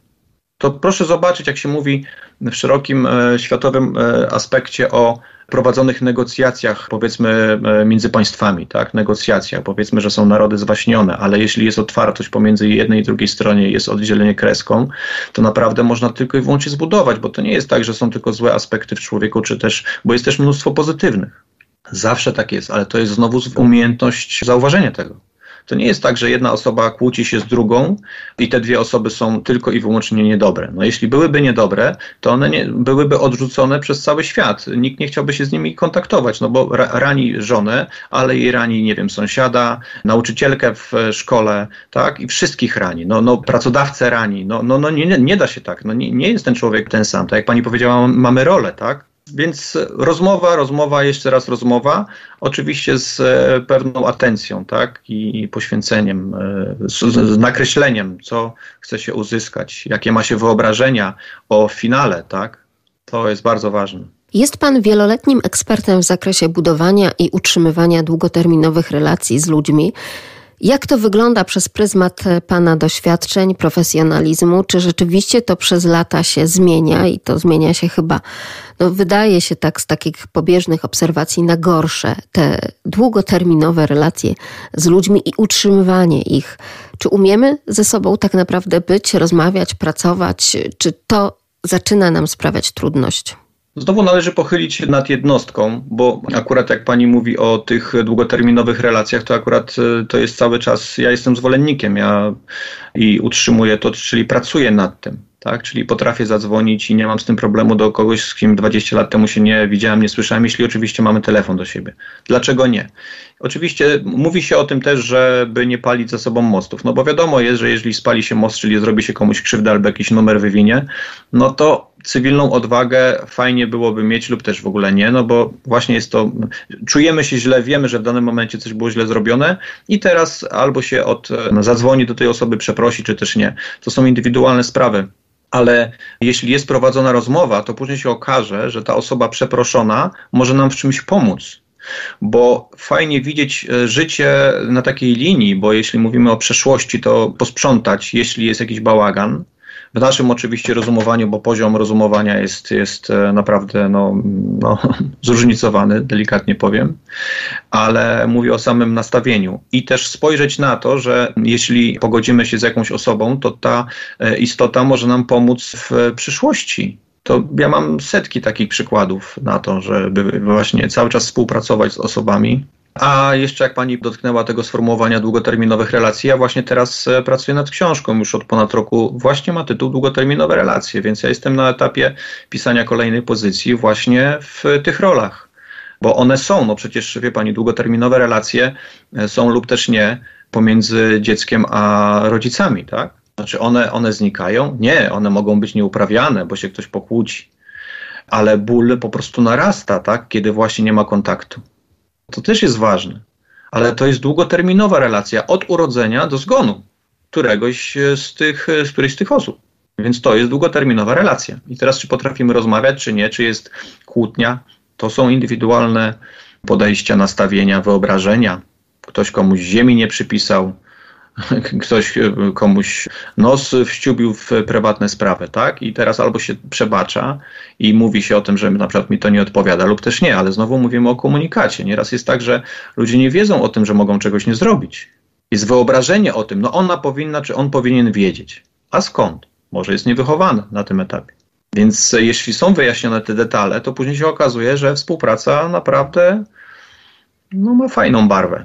To proszę zobaczyć, jak się mówi w szerokim e, światowym e, aspekcie o prowadzonych negocjacjach, powiedzmy, e, między państwami, tak? Negocjacjach, powiedzmy, że są narody zwaśnione, ale jeśli jest otwartość pomiędzy jednej i drugiej stronie, jest oddzielenie kreską, to naprawdę można tylko i wyłącznie zbudować, bo to nie jest tak, że są tylko złe aspekty w człowieku, czy też, bo jest też mnóstwo pozytywnych. Zawsze tak jest, ale to jest znowu umiejętność zauważenia tego. To nie jest tak, że jedna osoba kłóci się z drugą i te dwie osoby są tylko i wyłącznie niedobre. No jeśli byłyby niedobre, to one nie, byłyby odrzucone przez cały świat. Nikt nie chciałby się z nimi kontaktować, no bo ra, rani żonę, ale i rani, nie wiem, sąsiada, nauczycielkę w szkole, tak? I wszystkich rani. No, no pracodawcę rani. No, no, no nie, nie da się tak. No, nie, nie jest ten człowiek ten sam. Tak jak pani powiedziała, mamy rolę, tak? Więc rozmowa, rozmowa, jeszcze raz rozmowa, oczywiście z e, pewną atencją, tak, i poświęceniem, e, z, z, nakreśleniem, co chce się uzyskać, jakie ma się wyobrażenia o finale, tak, to jest bardzo ważne. Jest Pan wieloletnim ekspertem w zakresie budowania i utrzymywania długoterminowych relacji z ludźmi. Jak to wygląda przez pryzmat e, Pana doświadczeń, profesjonalizmu? Czy rzeczywiście to przez lata się zmienia i to zmienia się chyba, no wydaje się tak z takich pobieżnych obserwacji na gorsze, te długoterminowe relacje z ludźmi i utrzymywanie ich? Czy umiemy ze sobą tak naprawdę być, rozmawiać, pracować? Czy to zaczyna nam sprawiać trudność? Znowu należy pochylić się nad jednostką, bo akurat jak pani mówi o tych długoterminowych relacjach, to akurat y, to jest cały czas, ja jestem zwolennikiem ja i utrzymuję to, czyli pracuję nad tym tak? Czyli potrafię zadzwonić i nie mam z tym problemu do kogoś, z kim 20 lat temu się nie widziałem, nie słyszałem, jeśli oczywiście mamy telefon do siebie. Dlaczego nie? Oczywiście mówi się o tym też, żeby nie palić za sobą mostów, no bo wiadomo jest, że jeżeli spali się most, czyli zrobi się komuś krzywdę albo jakiś numer wywinie, no to cywilną odwagę fajnie byłoby mieć lub też w ogóle nie, no bo właśnie jest to, czujemy się źle, wiemy, że w danym momencie coś było źle zrobione i teraz albo się od, no, zadzwoni do tej osoby, przeprosi, czy też nie. To są indywidualne sprawy ale jeśli jest prowadzona rozmowa, to później się okaże, że ta osoba przeproszona może nam w czymś pomóc. Bo fajnie widzieć e, życie na takiej linii, bo jeśli mówimy o przeszłości, to posprzątać, jeśli jest jakiś bałagan, w naszym oczywiście rozumowaniu, bo poziom rozumowania jest, jest e, naprawdę no, no, zróżnicowany, delikatnie powiem, ale mówię o samym nastawieniu. I też spojrzeć na to, że jeśli pogodzimy się z jakąś osobą, to ta e, istota może nam pomóc w przyszłości to ja mam setki takich przykładów na to, żeby właśnie cały czas współpracować z osobami, a jeszcze jak pani dotknęła tego sformułowania długoterminowych relacji, ja właśnie teraz e, pracuję nad książką już od ponad roku. Właśnie ma tytuł Długoterminowe relacje, więc ja jestem na etapie pisania kolejnej pozycji właśnie w tych rolach. Bo one są, no przecież wie pani, długoterminowe relacje e, są lub też nie pomiędzy dzieckiem a rodzicami, tak? Znaczy one, one znikają? Nie, one mogą być nieuprawiane, bo się ktoś pokłóci. Ale ból po prostu narasta, tak? Kiedy właśnie nie ma kontaktu. To też jest ważne. Ale to jest długoterminowa relacja od urodzenia do zgonu któregoś z, tych, z którejś z tych osób. Więc to jest długoterminowa relacja. I teraz, czy potrafimy rozmawiać, czy nie, czy jest kłótnia, to są indywidualne podejścia, nastawienia, wyobrażenia. Ktoś komuś ziemi nie przypisał, ktoś e, komuś nos wściubił w prywatne sprawy, tak? I teraz albo się przebacza i mówi się o tym, że na przykład mi to nie odpowiada, lub też nie, ale znowu mówimy o komunikacie. Nieraz jest tak, że ludzie nie wiedzą o tym, że mogą czegoś nie zrobić. Jest wyobrażenie o tym, no ona powinna, czy on powinien wiedzieć. A skąd? Może jest niewychowany na tym etapie. Więc jeśli są wyjaśnione te detale, to później się okazuje, że współpraca naprawdę no, ma fajną barwę.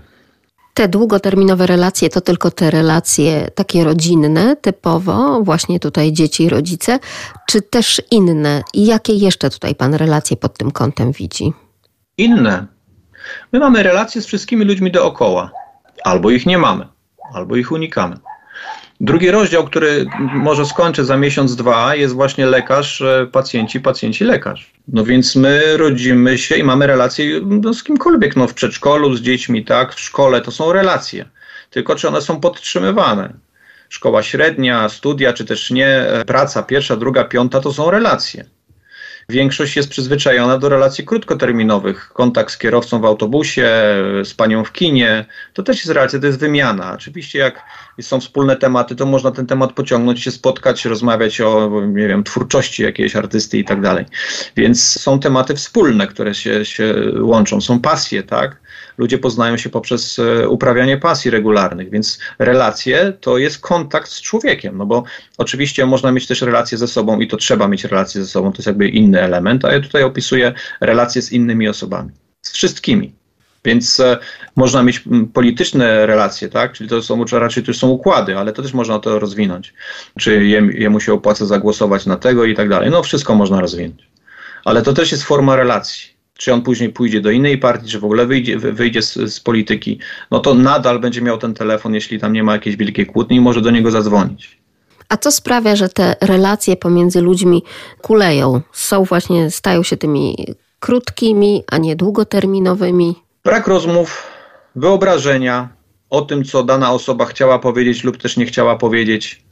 Te długoterminowe relacje to tylko te relacje takie rodzinne, typowo, właśnie tutaj dzieci i rodzice, czy też inne? I jakie jeszcze tutaj Pan relacje pod tym kątem widzi? Inne. My mamy relacje z wszystkimi ludźmi dookoła. Albo ich nie mamy, albo ich unikamy. Drugi rozdział, który może skończę za miesiąc, dwa, jest właśnie lekarz, e, pacjenci, pacjenci, lekarz. No więc my rodzimy się i mamy relacje no, z kimkolwiek, no w przedszkolu, z dziećmi, tak, w szkole, to są relacje. Tylko czy one są podtrzymywane? Szkoła średnia, studia, czy też nie, e, praca pierwsza, druga, piąta, to są relacje. Większość jest przyzwyczajona do relacji krótkoterminowych. Kontakt z kierowcą w autobusie, z panią w kinie, to też jest relacja, to jest wymiana. Oczywiście jak są wspólne tematy, to można ten temat pociągnąć, się spotkać, rozmawiać o, nie wiem, twórczości jakiejś artysty i tak dalej. Więc są tematy wspólne, które się, się łączą, są pasje, tak? Ludzie poznają się poprzez e, uprawianie pasji regularnych, więc relacje to jest kontakt z człowiekiem, no bo oczywiście można mieć też relacje ze sobą i to trzeba mieć relacje ze sobą, to jest jakby inny element, a ja tutaj opisuję relacje z innymi osobami, z wszystkimi. Więc e, można mieć polityczne relacje, tak? Czyli to są raczej to są układy, ale to też można to rozwinąć. Czy jemu się opłaca zagłosować na tego i tak dalej. No wszystko można rozwinąć. Ale to też jest forma relacji czy on później pójdzie do innej partii, czy w ogóle wyjdzie, wyjdzie z, z, polityki, no to nadal będzie miał ten telefon, jeśli tam nie ma jakiejś wielkiej kłótni i może do niego zadzwonić. A co sprawia, że te relacje pomiędzy ludźmi kuleją? Są właśnie, stają się tymi krótkimi, a nie długoterminowymi? Brak rozmów, wyobrażenia o tym, co dana osoba chciała powiedzieć lub też nie chciała powiedzieć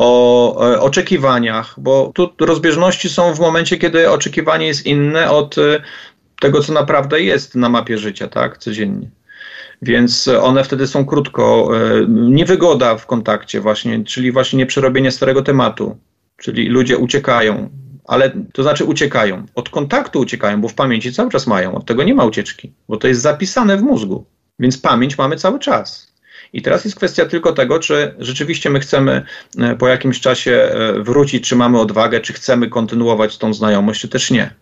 o oczekiwaniach, bo tu rozbieżności są w momencie, kiedy oczekiwanie jest inne od e, tego, co naprawdę jest na mapie życia, tak, codziennie. Więc one wtedy są krótko, e, niewygoda w kontakcie właśnie, czyli właśnie nieprzerobienie starego tematu, czyli ludzie uciekają, ale to znaczy uciekają, od kontaktu uciekają, bo w pamięci cały czas mają, od tego nie ma ucieczki, bo to jest zapisane w mózgu, więc pamięć mamy cały czas. I teraz jest kwestia tylko tego, czy rzeczywiście my chcemy e, po jakimś czasie e, wrócić, czy mamy odwagę, czy chcemy kontynuować tą znajomość, czy też nie.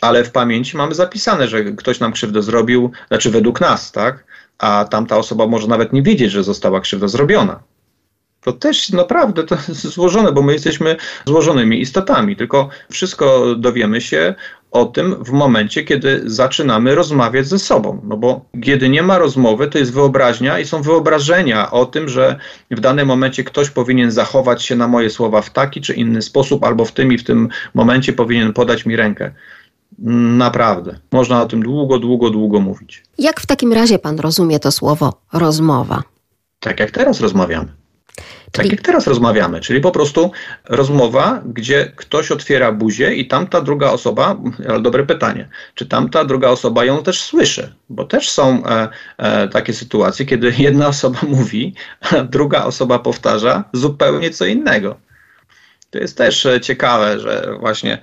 Ale w pamięci mamy zapisane, że ktoś nam krzywdę zrobił, znaczy według nas, tak? A tamta osoba może nawet nie wiedzieć, że została krzywda zrobiona. To też naprawdę to jest złożone, bo my jesteśmy złożonymi istotami, tylko wszystko dowiemy się o tym w momencie, kiedy zaczynamy rozmawiać ze sobą. No bo kiedy nie ma rozmowy, to jest wyobraźnia i są wyobrażenia o tym, że w danym momencie ktoś powinien zachować się na moje słowa w taki czy inny sposób, albo w tym i w tym momencie powinien podać mi rękę. Naprawdę. Można o tym długo, długo, długo mówić. Jak w takim razie pan rozumie to słowo rozmowa? Tak jak teraz rozmawiamy. Tak jak teraz rozmawiamy, czyli po prostu rozmowa, gdzie ktoś otwiera buzię i tamta druga osoba, ale dobre pytanie, czy tamta druga osoba ją też słyszy? Bo też są e, e, takie sytuacje, kiedy jedna osoba mówi, a druga osoba powtarza zupełnie co innego. To jest też e, ciekawe, że właśnie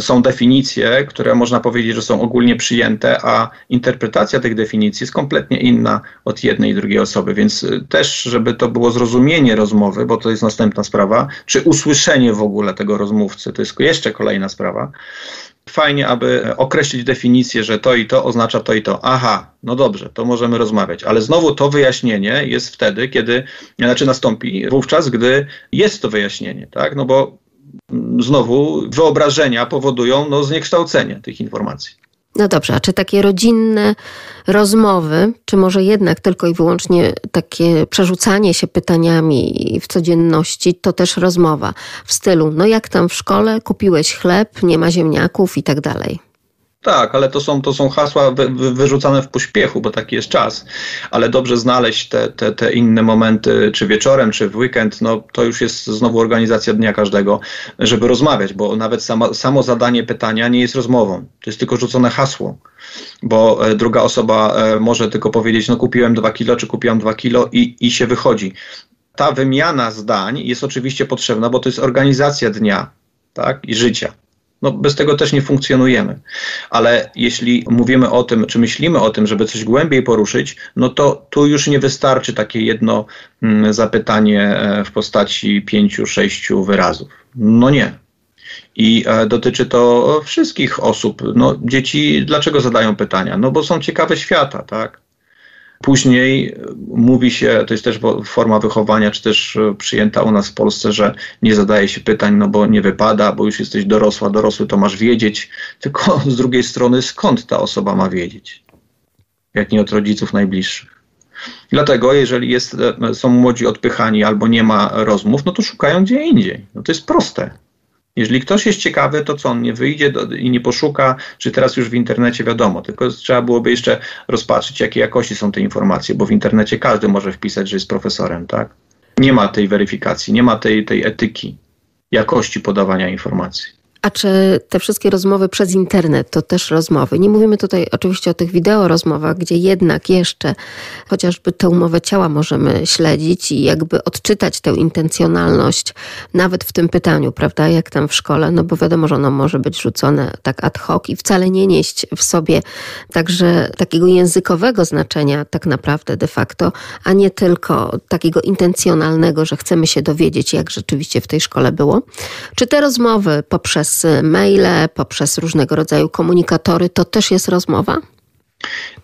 są definicje, które można powiedzieć, że są ogólnie przyjęte, a interpretacja tych definicji jest kompletnie inna od jednej i drugiej osoby. Więc e, też, żeby to było zrozumienie rozmowy, bo to jest następna sprawa, czy usłyszenie w ogóle tego rozmówcy, to jest jeszcze kolejna sprawa. Fajnie, aby określić definicję, że to i to oznacza to i to. Aha, no dobrze, to możemy rozmawiać, ale znowu to wyjaśnienie jest wtedy, kiedy, znaczy nastąpi wówczas, gdy jest to wyjaśnienie, tak? No bo znowu wyobrażenia powodują no, zniekształcenie tych informacji. No dobrze, a czy takie rodzinne rozmowy, czy może jednak tylko i wyłącznie takie przerzucanie się pytaniami w codzienności, to też rozmowa w stylu, no jak tam w szkole, kupiłeś chleb, nie ma ziemniaków i tak dalej. Tak, ale to są, to są hasła wy, wy, wyrzucane w pośpiechu, bo taki jest czas. Ale dobrze znaleźć te, te, te inne momenty, czy wieczorem, czy w weekend, no to już jest znowu organizacja dnia każdego, żeby rozmawiać, bo nawet samo, samo zadanie pytania nie jest rozmową. To jest tylko rzucone hasło, bo e, druga osoba e, może tylko powiedzieć, no kupiłem dwa kilo, czy kupiłam dwa kilo i, i się wychodzi. Ta wymiana zdań jest oczywiście potrzebna, bo to jest organizacja dnia tak, i życia. No, bez tego też nie funkcjonujemy. Ale jeśli mówimy o tym, czy myślimy o tym, żeby coś głębiej poruszyć, no to tu już nie wystarczy takie jedno mm, zapytanie e, w postaci pięciu, sześciu wyrazów. No nie. I e, dotyczy to wszystkich osób. No, dzieci dlaczego zadają pytania? No bo są ciekawe świata, tak? Później mówi się, to jest też forma wychowania, czy też e, przyjęta u nas w Polsce, że nie zadaje się pytań, no bo nie wypada, bo już jesteś dorosła, dorosły to masz wiedzieć. Tylko z drugiej strony, skąd ta osoba ma wiedzieć? Jak nie od rodziców najbliższych. Dlatego, jeżeli jest, e, są młodzi odpychani albo nie ma rozmów, no to szukają gdzie indziej. No to jest proste. Jeżeli ktoś jest ciekawy, to co on nie wyjdzie do, i nie poszuka, czy teraz już w internecie wiadomo, tylko trzeba byłoby jeszcze rozpatrzyć, jakiej jakości są te informacje, bo w internecie każdy może wpisać, że jest profesorem, tak? Nie ma tej weryfikacji, nie ma tej, tej etyki jakości podawania informacji. A czy te wszystkie rozmowy przez internet to też rozmowy? Nie mówimy tutaj oczywiście o tych wideo rozmowach, gdzie jednak jeszcze chociażby tę umowę ciała możemy śledzić i jakby odczytać tę intencjonalność nawet w tym pytaniu, prawda, jak tam w szkole, no bo wiadomo, że ono może być rzucone tak ad hoc i wcale nie nieść w sobie także takiego językowego znaczenia tak naprawdę de facto, a nie tylko takiego intencjonalnego, że chcemy się dowiedzieć, jak rzeczywiście w tej szkole było. Czy te rozmowy poprzez maile, poprzez różnego rodzaju komunikatory, to też jest rozmowa?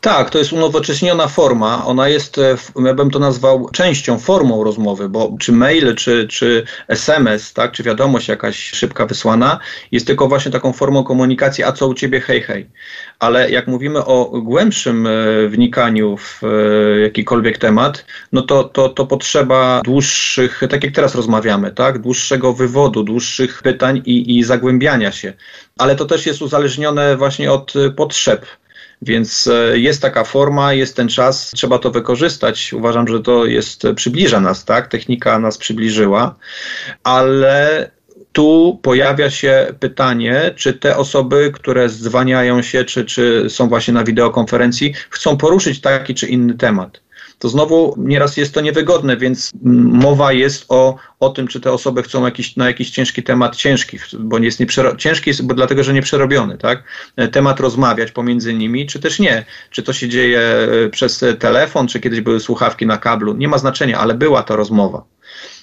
Tak, to jest unowocześniona forma. Ona jest, e, ja bym to nazwał częścią, formą rozmowy, bo czy mail, czy, czy SMS, tak, czy wiadomość jakaś szybka wysłana, jest tylko właśnie taką formą komunikacji, a co u ciebie, hej, hej. Ale jak mówimy o głębszym e, wnikaniu w e, jakikolwiek temat, no to, to, to potrzeba dłuższych, tak jak teraz rozmawiamy, tak, dłuższego wywodu, dłuższych pytań i, i zagłębiania się. Ale to też jest uzależnione właśnie od potrzeb więc e, jest taka forma, jest ten czas, trzeba to wykorzystać. Uważam, że to jest, przybliża nas, tak? Technika nas przybliżyła, ale tu pojawia się pytanie, czy te osoby, które zwaniają się, czy, czy są właśnie na wideokonferencji, chcą poruszyć taki czy inny temat to znowu nieraz jest to niewygodne, więc mowa jest o, o tym, czy te osoby chcą jakiś, na jakiś ciężki temat, ciężki, bo jest nieprzero- ciężki jest, bo dlatego, że nieprzerobiony, tak? Temat rozmawiać pomiędzy nimi, czy też nie. Czy to się dzieje e, przez telefon, czy kiedyś były słuchawki na kablu, nie ma znaczenia, ale była to rozmowa.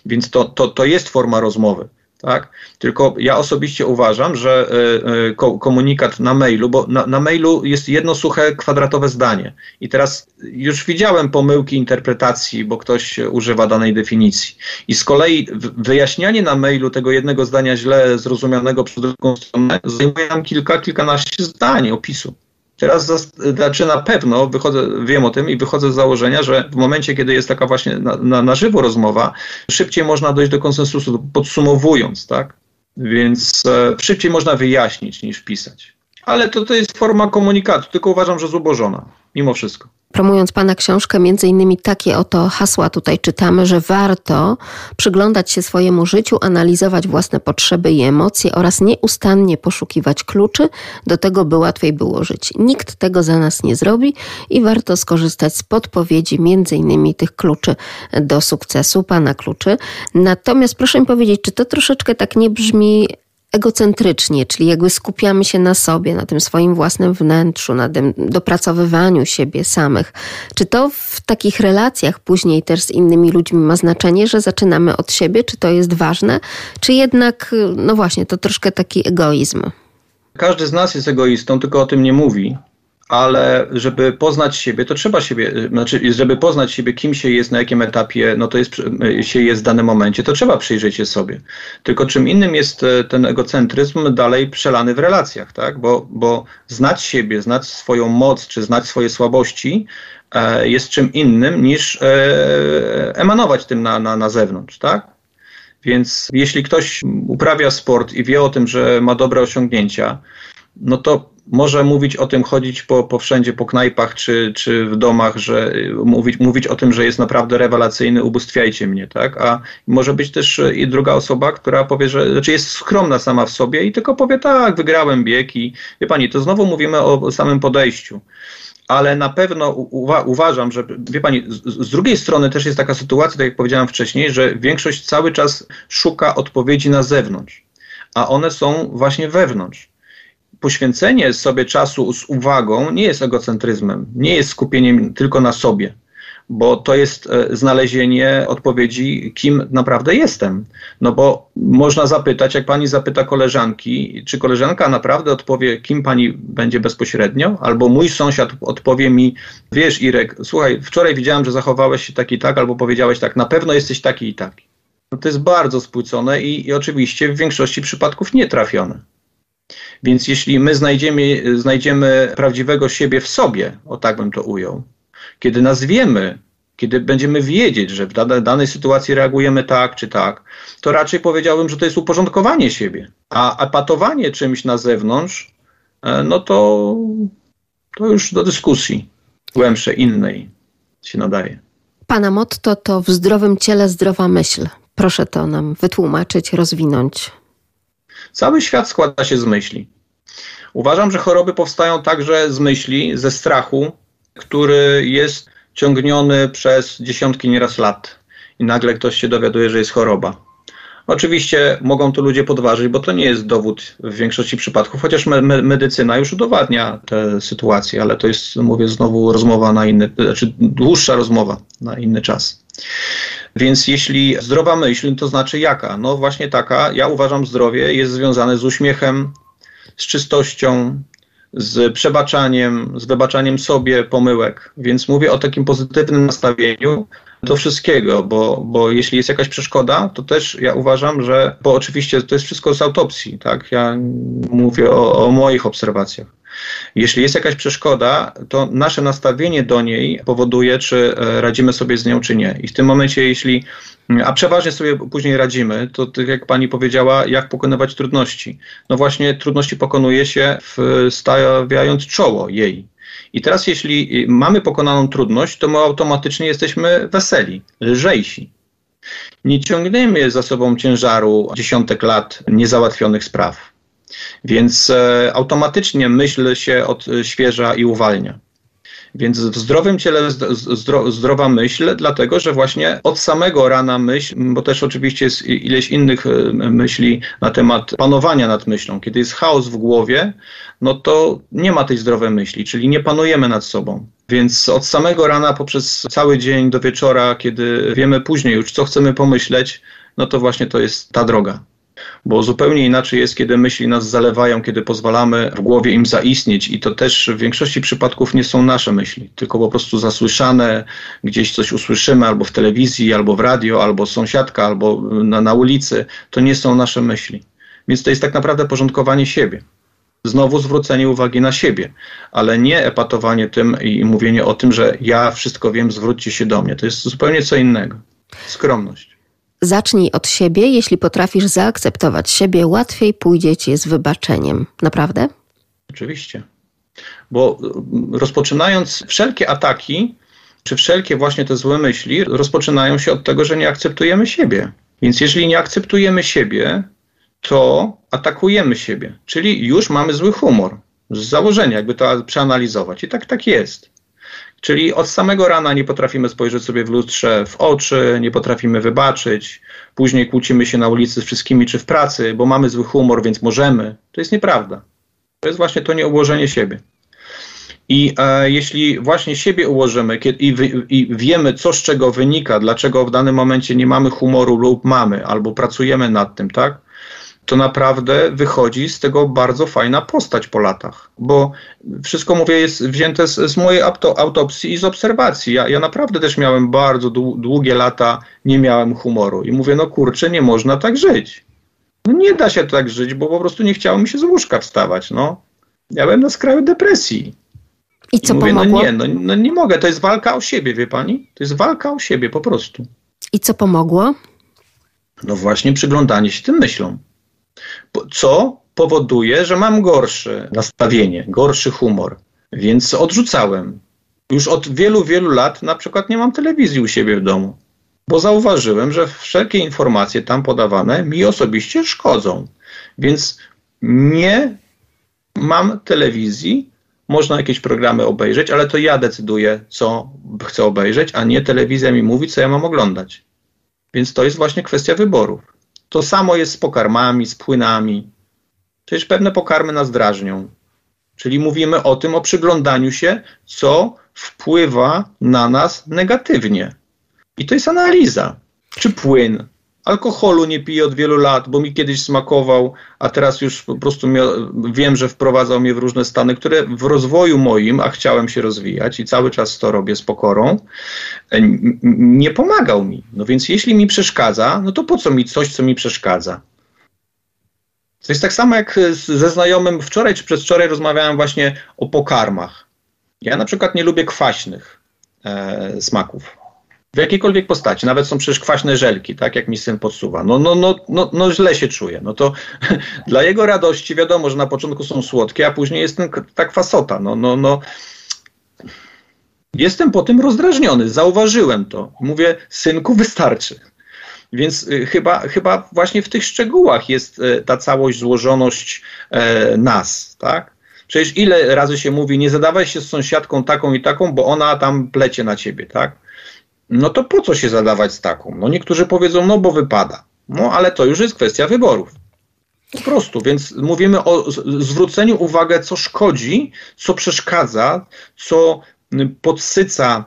Więc to, to, to jest forma rozmowy. Tak? Tylko ja osobiście uważam, że y, y, komunikat na mailu, bo na, na, mailu jest jedno suche kwadratowe zdanie. I teraz już widziałem pomyłki interpretacji, bo ktoś używa danej definicji. I z kolei wyjaśnianie na mailu tego jednego zdania źle zrozumianego przez drugą stronę zajmuje nam kilka, kilkanaście zdań opisu. Teraz znaczy na pewno wychodzę, wiem o tym i wychodzę z założenia, że w momencie, kiedy jest taka właśnie na, na, na żywo rozmowa, szybciej można dojść do konsensusu, podsumowując, tak? Więc e, szybciej można wyjaśnić niż pisać. Ale to, to jest forma komunikatu, tylko uważam, że zubożona, mimo wszystko. Promując Pana książkę, między innymi takie oto hasła tutaj czytamy, że warto przyglądać się swojemu życiu, analizować własne potrzeby i emocje oraz nieustannie poszukiwać kluczy do tego, by łatwiej było żyć. Nikt tego za nas nie zrobi i warto skorzystać z podpowiedzi między innymi tych kluczy do sukcesu, Pana kluczy. Natomiast proszę mi powiedzieć, czy to troszeczkę tak nie brzmi egocentrycznie, czyli jakby skupiamy się na sobie, na tym swoim własnym wnętrzu, na tym dopracowywaniu siebie samych. Czy to w takich relacjach później też z innymi ludźmi ma znaczenie, że zaczynamy od siebie? Czy to jest ważne? Czy jednak, no właśnie, to troszkę taki egoizm? Każdy z nas jest egoistą, tylko o tym nie mówi ale żeby poznać siebie, to trzeba siebie, znaczy, żeby poznać siebie, kim się jest, na jakim etapie, no to jest, się jest w danym momencie, to trzeba przyjrzeć się sobie. Tylko czym innym jest e, ten egocentryzm dalej przelany w relacjach, tak? Bo, bo znać siebie, znać swoją moc, czy znać swoje słabości e, jest czym innym niż e, emanować tym na, na, na zewnątrz, tak? Więc jeśli ktoś uprawia sport i wie o tym, że ma dobre osiągnięcia, no to może mówić o tym, chodzić po, po wszędzie, po knajpach czy, czy w domach, że mówić, mówić o tym, że jest naprawdę rewelacyjny, ubóstwiajcie mnie, tak? A może być też i druga osoba, która powie, że znaczy jest skromna sama w sobie i tylko powie, tak, wygrałem bieg i wie pani, to znowu mówimy o samym podejściu ale na pewno uwa uważam, że, wie pani, z, z, drugiej strony też jest taka sytuacja, tak jak powiedziałem wcześniej, że większość cały czas szuka odpowiedzi na zewnątrz, a one są właśnie wewnątrz poświęcenie sobie czasu z uwagą nie jest egocentryzmem, nie jest skupieniem tylko na sobie, bo to jest e, znalezienie odpowiedzi, kim naprawdę jestem. No bo można zapytać, jak pani zapyta koleżanki, czy koleżanka naprawdę odpowie, kim pani będzie bezpośrednio, albo mój sąsiad odpowie mi, wiesz Irek, słuchaj, wczoraj widziałem, że zachowałeś się tak i tak, albo powiedziałeś tak, na pewno jesteś taki i taki. No to jest bardzo spłycone i, i oczywiście w większości przypadków nietrafione. Więc jeśli my znajdziemy, znajdziemy prawdziwego siebie w sobie, o tak bym to ujął, kiedy nazwiemy, kiedy będziemy wiedzieć, że w danej, sytuacji reagujemy tak czy tak, to raczej powiedziałbym, że to jest uporządkowanie siebie. A apatowanie czymś na zewnątrz, e, no to, to już do dyskusji głębszej, innej się nadaje. Pana motto to w zdrowym ciele zdrowa myśl. Proszę to nam wytłumaczyć, rozwinąć. Cały świat składa się z myśli. Uważam, że choroby powstają także z myśli, ze strachu, który jest ciągniony przez dziesiątki nieraz lat i nagle ktoś się dowiaduje, że jest choroba. Oczywiście mogą to ludzie podważyć, bo to nie jest dowód w większości przypadków, chociaż me medycyna już udowadnia tę sytuację, ale to jest, mówię znowu, rozmowa na inny, znaczy dłuższa rozmowa na inny czas. Więc jeśli zdrowa myśl, to znaczy jaka? No właśnie taka, ja uważam, zdrowie jest związane z uśmiechem, z czystością, z przebaczaniem, z wybaczaniem sobie pomyłek. Więc mówię o takim pozytywnym nastawieniu do wszystkiego, bo, bo jeśli jest jakaś przeszkoda, to też ja uważam, że, bo oczywiście to jest wszystko z autopsji, tak? Ja mówię o, o moich obserwacjach. Jeśli jest jakaś przeszkoda, to nasze nastawienie do niej powoduje, czy e, radzimy sobie z nią, czy nie. I w tym momencie, jeśli, a przeważnie sobie później radzimy, to tak jak pani powiedziała, jak pokonywać trudności. No właśnie, trudności pokonuje się stawiając czoło jej. I teraz, jeśli mamy pokonaną trudność, to my automatycznie jesteśmy weseli, lżejsi. Nie ciągniemy za sobą ciężaru dziesiątek lat niezałatwionych spraw. Więc e, automatycznie myśl się odświeża i uwalnia. Więc w zdrowym ciele zdro, zdrowa myśl, dlatego że właśnie od samego rana myśl, bo też oczywiście jest ileś innych e, myśli na temat panowania nad myślą. Kiedy jest chaos w głowie, no to nie ma tej zdrowej myśli, czyli nie panujemy nad sobą. Więc od samego rana poprzez cały dzień do wieczora, kiedy wiemy później już, co chcemy pomyśleć, no to właśnie to jest ta droga bo zupełnie inaczej jest, kiedy myśli nas zalewają, kiedy pozwalamy w głowie im zaistnieć i to też w większości przypadków nie są nasze myśli, tylko po prostu zasłyszane, gdzieś coś usłyszymy albo w telewizji, albo w radio, albo sąsiadka, albo na, na ulicy, to nie są nasze myśli. Więc to jest tak naprawdę porządkowanie siebie. Znowu zwrócenie uwagi na siebie, ale nie epatowanie tym i mówienie o tym, że ja wszystko wiem, zwróćcie się do mnie. To jest zupełnie co innego. Skromność. Zacznij od siebie, jeśli potrafisz zaakceptować siebie, łatwiej pójdzie ci z wybaczeniem. Naprawdę? Oczywiście. Bo mm, rozpoczynając wszelkie ataki, czy wszelkie właśnie te złe myśli, rozpoczynają się od tego, że nie akceptujemy siebie. Więc jeżeli nie akceptujemy siebie, to atakujemy siebie. Czyli już mamy zły humor. Z założenia, jakby to przeanalizować. I tak tak jest. Czyli od samego rana nie potrafimy spojrzeć sobie w lustrze w oczy, nie potrafimy wybaczyć, później kłócimy się na ulicy z wszystkimi czy w pracy, bo mamy zły humor, więc możemy. To jest nieprawda. To jest właśnie to nieułożenie siebie. I e, jeśli właśnie siebie ułożymy kiedy, i, i, wiemy, co z czego wynika, dlaczego w danym momencie nie mamy humoru lub mamy, albo pracujemy nad tym, tak? To naprawdę wychodzi z tego bardzo fajna postać po latach. Bo wszystko, mówię, jest wzięte z, z mojej autopsji i z obserwacji. Ja, ja naprawdę też miałem bardzo długie lata, nie miałem humoru. I mówię, no kurczę, nie można tak żyć. No nie da się tak żyć, bo po prostu nie chciało mi się z łóżka wstawać. No. Ja byłem na skraju depresji. I co I mówię, no pomogło? No nie, no, no nie mogę. To jest walka o siebie, wie pani? To jest walka o siebie po prostu. I co pomogło? No właśnie przyglądanie się tym myślom co powoduje, że mam gorsze nastawienie, gorszy humor. Więc odrzucałem. Już od wielu, wielu lat na przykład nie mam telewizji u siebie w domu, bo zauważyłem, że wszelkie informacje tam podawane mi osobiście szkodzą. Więc nie mam telewizji, można jakieś programy obejrzeć, ale to ja decyduję, co chcę obejrzeć, a nie telewizja mi mówi, co ja mam oglądać. Więc to jest właśnie kwestia wyborów. To samo jest z pokarmami, z płynami. Przecież pewne pokarmy nas drażnią. Czyli mówimy o tym, o przyglądaniu się, co wpływa na nas negatywnie. I to jest analiza. Czy płyn, Alkoholu nie piję od wielu lat, bo mi kiedyś smakował, a teraz już po prostu wiem, że wprowadzał mnie w różne stany, które w rozwoju moim, a chciałem się rozwijać i cały czas to robię z pokorą, nie pomagał mi. No więc jeśli mi przeszkadza, no to po co mi coś, co mi przeszkadza? To jest tak samo jak ze znajomym wczoraj czy przedwczoraj rozmawiałem właśnie o pokarmach. Ja na przykład nie lubię kwaśnych e, smaków w jakiejkolwiek postaci, nawet są przecież kwaśne żelki, tak jak mi syn podsuwa. No, no, no, no, no źle się czuję. No to dla jego radości wiadomo, że na początku są słodkie, a później jest ten, ta kwasota. No, no, no. Jestem po tym rozdrażniony, zauważyłem to. Mówię, synku, wystarczy. Więc y, chyba, chyba właśnie w tych szczegółach jest y, ta całość, złożoność e, nas, tak? Przecież ile razy się mówi, nie zadawaj się z sąsiadką taką i taką, bo ona tam plecie na ciebie, tak? No to po co się zadawać z taką? No niektórzy powiedzą, no bo wypada. No ale to już jest kwestia wyborów. Po prostu, więc mówimy o zwróceniu uwagi, co szkodzi, co przeszkadza, co podsyca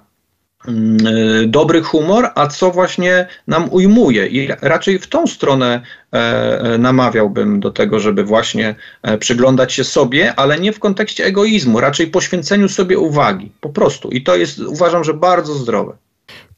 mm, e, dobry humor, a co właśnie nam ujmuje. I raczej w tą stronę e, e, namawiałbym do tego, żeby właśnie przyglądać się sobie, ale nie w kontekście egoizmu, raczej poświęceniu sobie uwagi. Po prostu. I to jest, uważam, że bardzo zdrowe.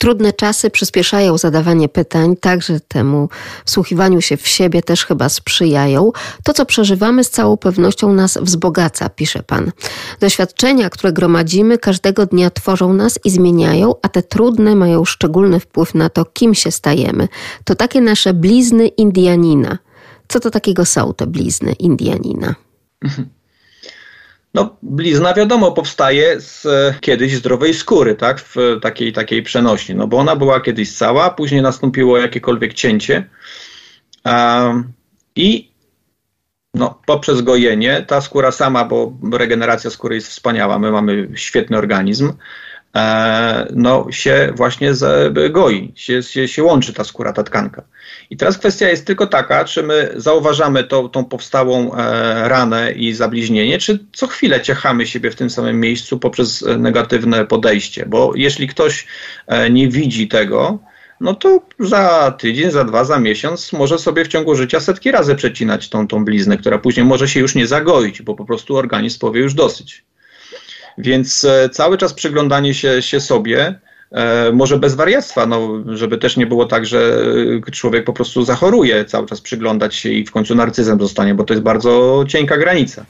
Trudne czasy przyspieszają zadawanie pytań, także temu wsłuchiwaniu się w siebie też chyba sprzyjają. To, co przeżywamy, z całą pewnością nas wzbogaca, pisze pan. Doświadczenia, które gromadzimy, każdego dnia tworzą nas i zmieniają, a te trudne mają szczególny wpływ na to, kim się stajemy. To takie nasze blizny Indianina. Co to takiego są te blizny Indianina? No, blizna wiadomo powstaje z e, kiedyś zdrowej skóry, tak, w takiej, takiej przenośni, no bo ona była kiedyś cała, później nastąpiło jakiekolwiek cięcie. Um, i no, poprzez gojenie ta skóra sama, bo regeneracja skóry jest wspaniała, my mamy świetny organizm, e, no, się właśnie goi, się, się, się łączy ta skóra, ta tkanka. I teraz kwestia jest tylko taka, czy my zauważamy to, tą powstałą e, ranę i zabliźnienie, czy co chwilę ciechamy siebie w tym samym miejscu poprzez e, negatywne podejście. Bo jeśli ktoś e, nie widzi tego, no to za tydzień, za dwa, za miesiąc może sobie w ciągu życia setki razy przecinać tą, tą bliznę, która później może się już nie zagoić, bo po prostu organizm powie już dosyć. Więc cały czas przyglądanie się, się sobie, E, może bez wariactwa, no, żeby też nie było tak, że człowiek po prostu zachoruje, cały czas przyglądać się i w końcu narcyzem zostanie, bo to jest bardzo cienka granica.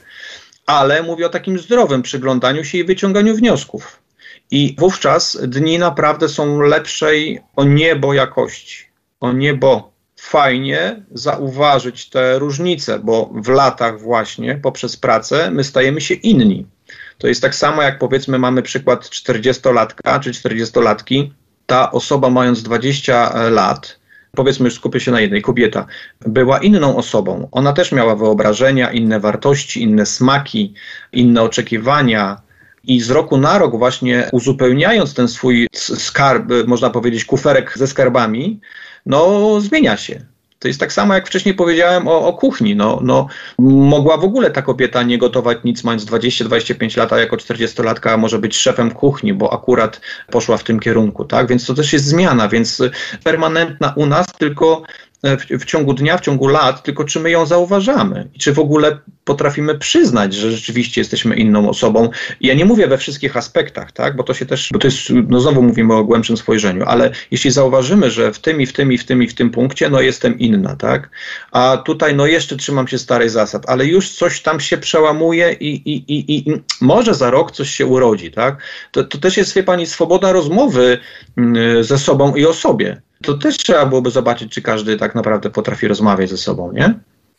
Ale mówię o takim zdrowym przyglądaniu się i wyciąganiu wniosków. I wówczas dni naprawdę są lepszej o niebo jakości. O niebo. Fajnie zauważyć te różnice, bo w latach właśnie poprzez pracę my stajemy się inni. To jest tak samo, jak powiedzmy mamy przykład 40-latka czy 40-latki. Ta osoba mając 20 lat, powiedzmy już skupię się na jednej, kobieta, była inną osobą. Ona też miała wyobrażenia, inne wartości, inne smaki, inne oczekiwania. I z roku na rok, właśnie uzupełniając ten swój skarb, można powiedzieć, kuferek ze skarbami, no zmienia się. To jest tak samo, jak wcześniej powiedziałem o, o, kuchni. No, no, mogła w ogóle ta kobieta nie gotować nic, mając 20-25 lat, a jako 40-latka może być szefem kuchni, bo akurat poszła w tym kierunku. Tak? Więc to też jest zmiana, więc permanentna u nas, tylko w, w, ciągu dnia, w ciągu lat, tylko czy my ją zauważamy? I czy w ogóle potrafimy przyznać, że rzeczywiście jesteśmy inną osobą. Ja nie mówię we wszystkich aspektach, tak, bo to się też, bo to jest, no znowu mówimy o głębszym spojrzeniu, ale jeśli zauważymy, że w tym i w tym i w tym i w tym punkcie, no jestem inna, tak, a tutaj no jeszcze trzymam się starej zasad, ale już coś tam się przełamuje i, i, i, i może za rok coś się urodzi, tak, to, to też jest, wie pani, swoboda rozmowy mm, ze sobą i o sobie to też trzeba byłoby zobaczyć, czy każdy tak naprawdę potrafi rozmawiać ze sobą, nie?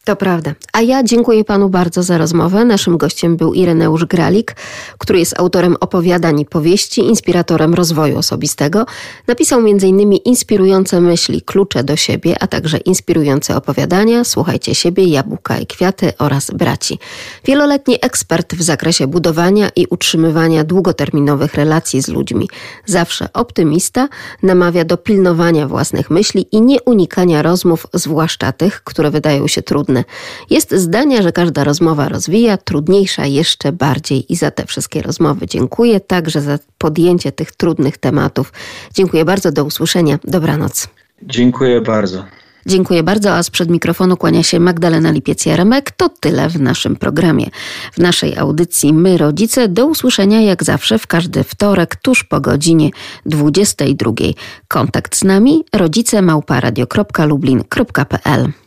To prawda. A ja dziękuję panu bardzo za rozmowę. Naszym gościem był Ireneusz Gralik, który jest autorem opowiadań i powieści, inspiratorem rozwoju osobistego. Napisał m.in. inspirujące myśli, klucze do siebie, a także inspirujące opowiadania Słuchajcie siebie, Jabłka i kwiaty oraz braci. Wieloletni ekspert w zakresie budowania i utrzymywania długoterminowych relacji z ludźmi. Zawsze optymista, namawia do pilnowania własnych myśli i nie unikania rozmów, zwłaszcza tych, które wydają się trudne Jest zdania, że każda rozmowa rozwija, trudniejsza jeszcze bardziej i za te wszystkie rozmowy dziękuję, także za podjęcie tych trudnych tematów. Dziękuję bardzo, do usłyszenia. Dobranoc. Dziękuję bardzo. Dziękuję bardzo, a sprzed mikrofonu kłania się Magdalena Lipiec-Jaremek. To tyle w naszym programie. W naszej audycji My Rodzice do usłyszenia jak zawsze w każdy wtorek tuż po godzinie 22. Kontakt z nami rodzice małparadio.lublin.pl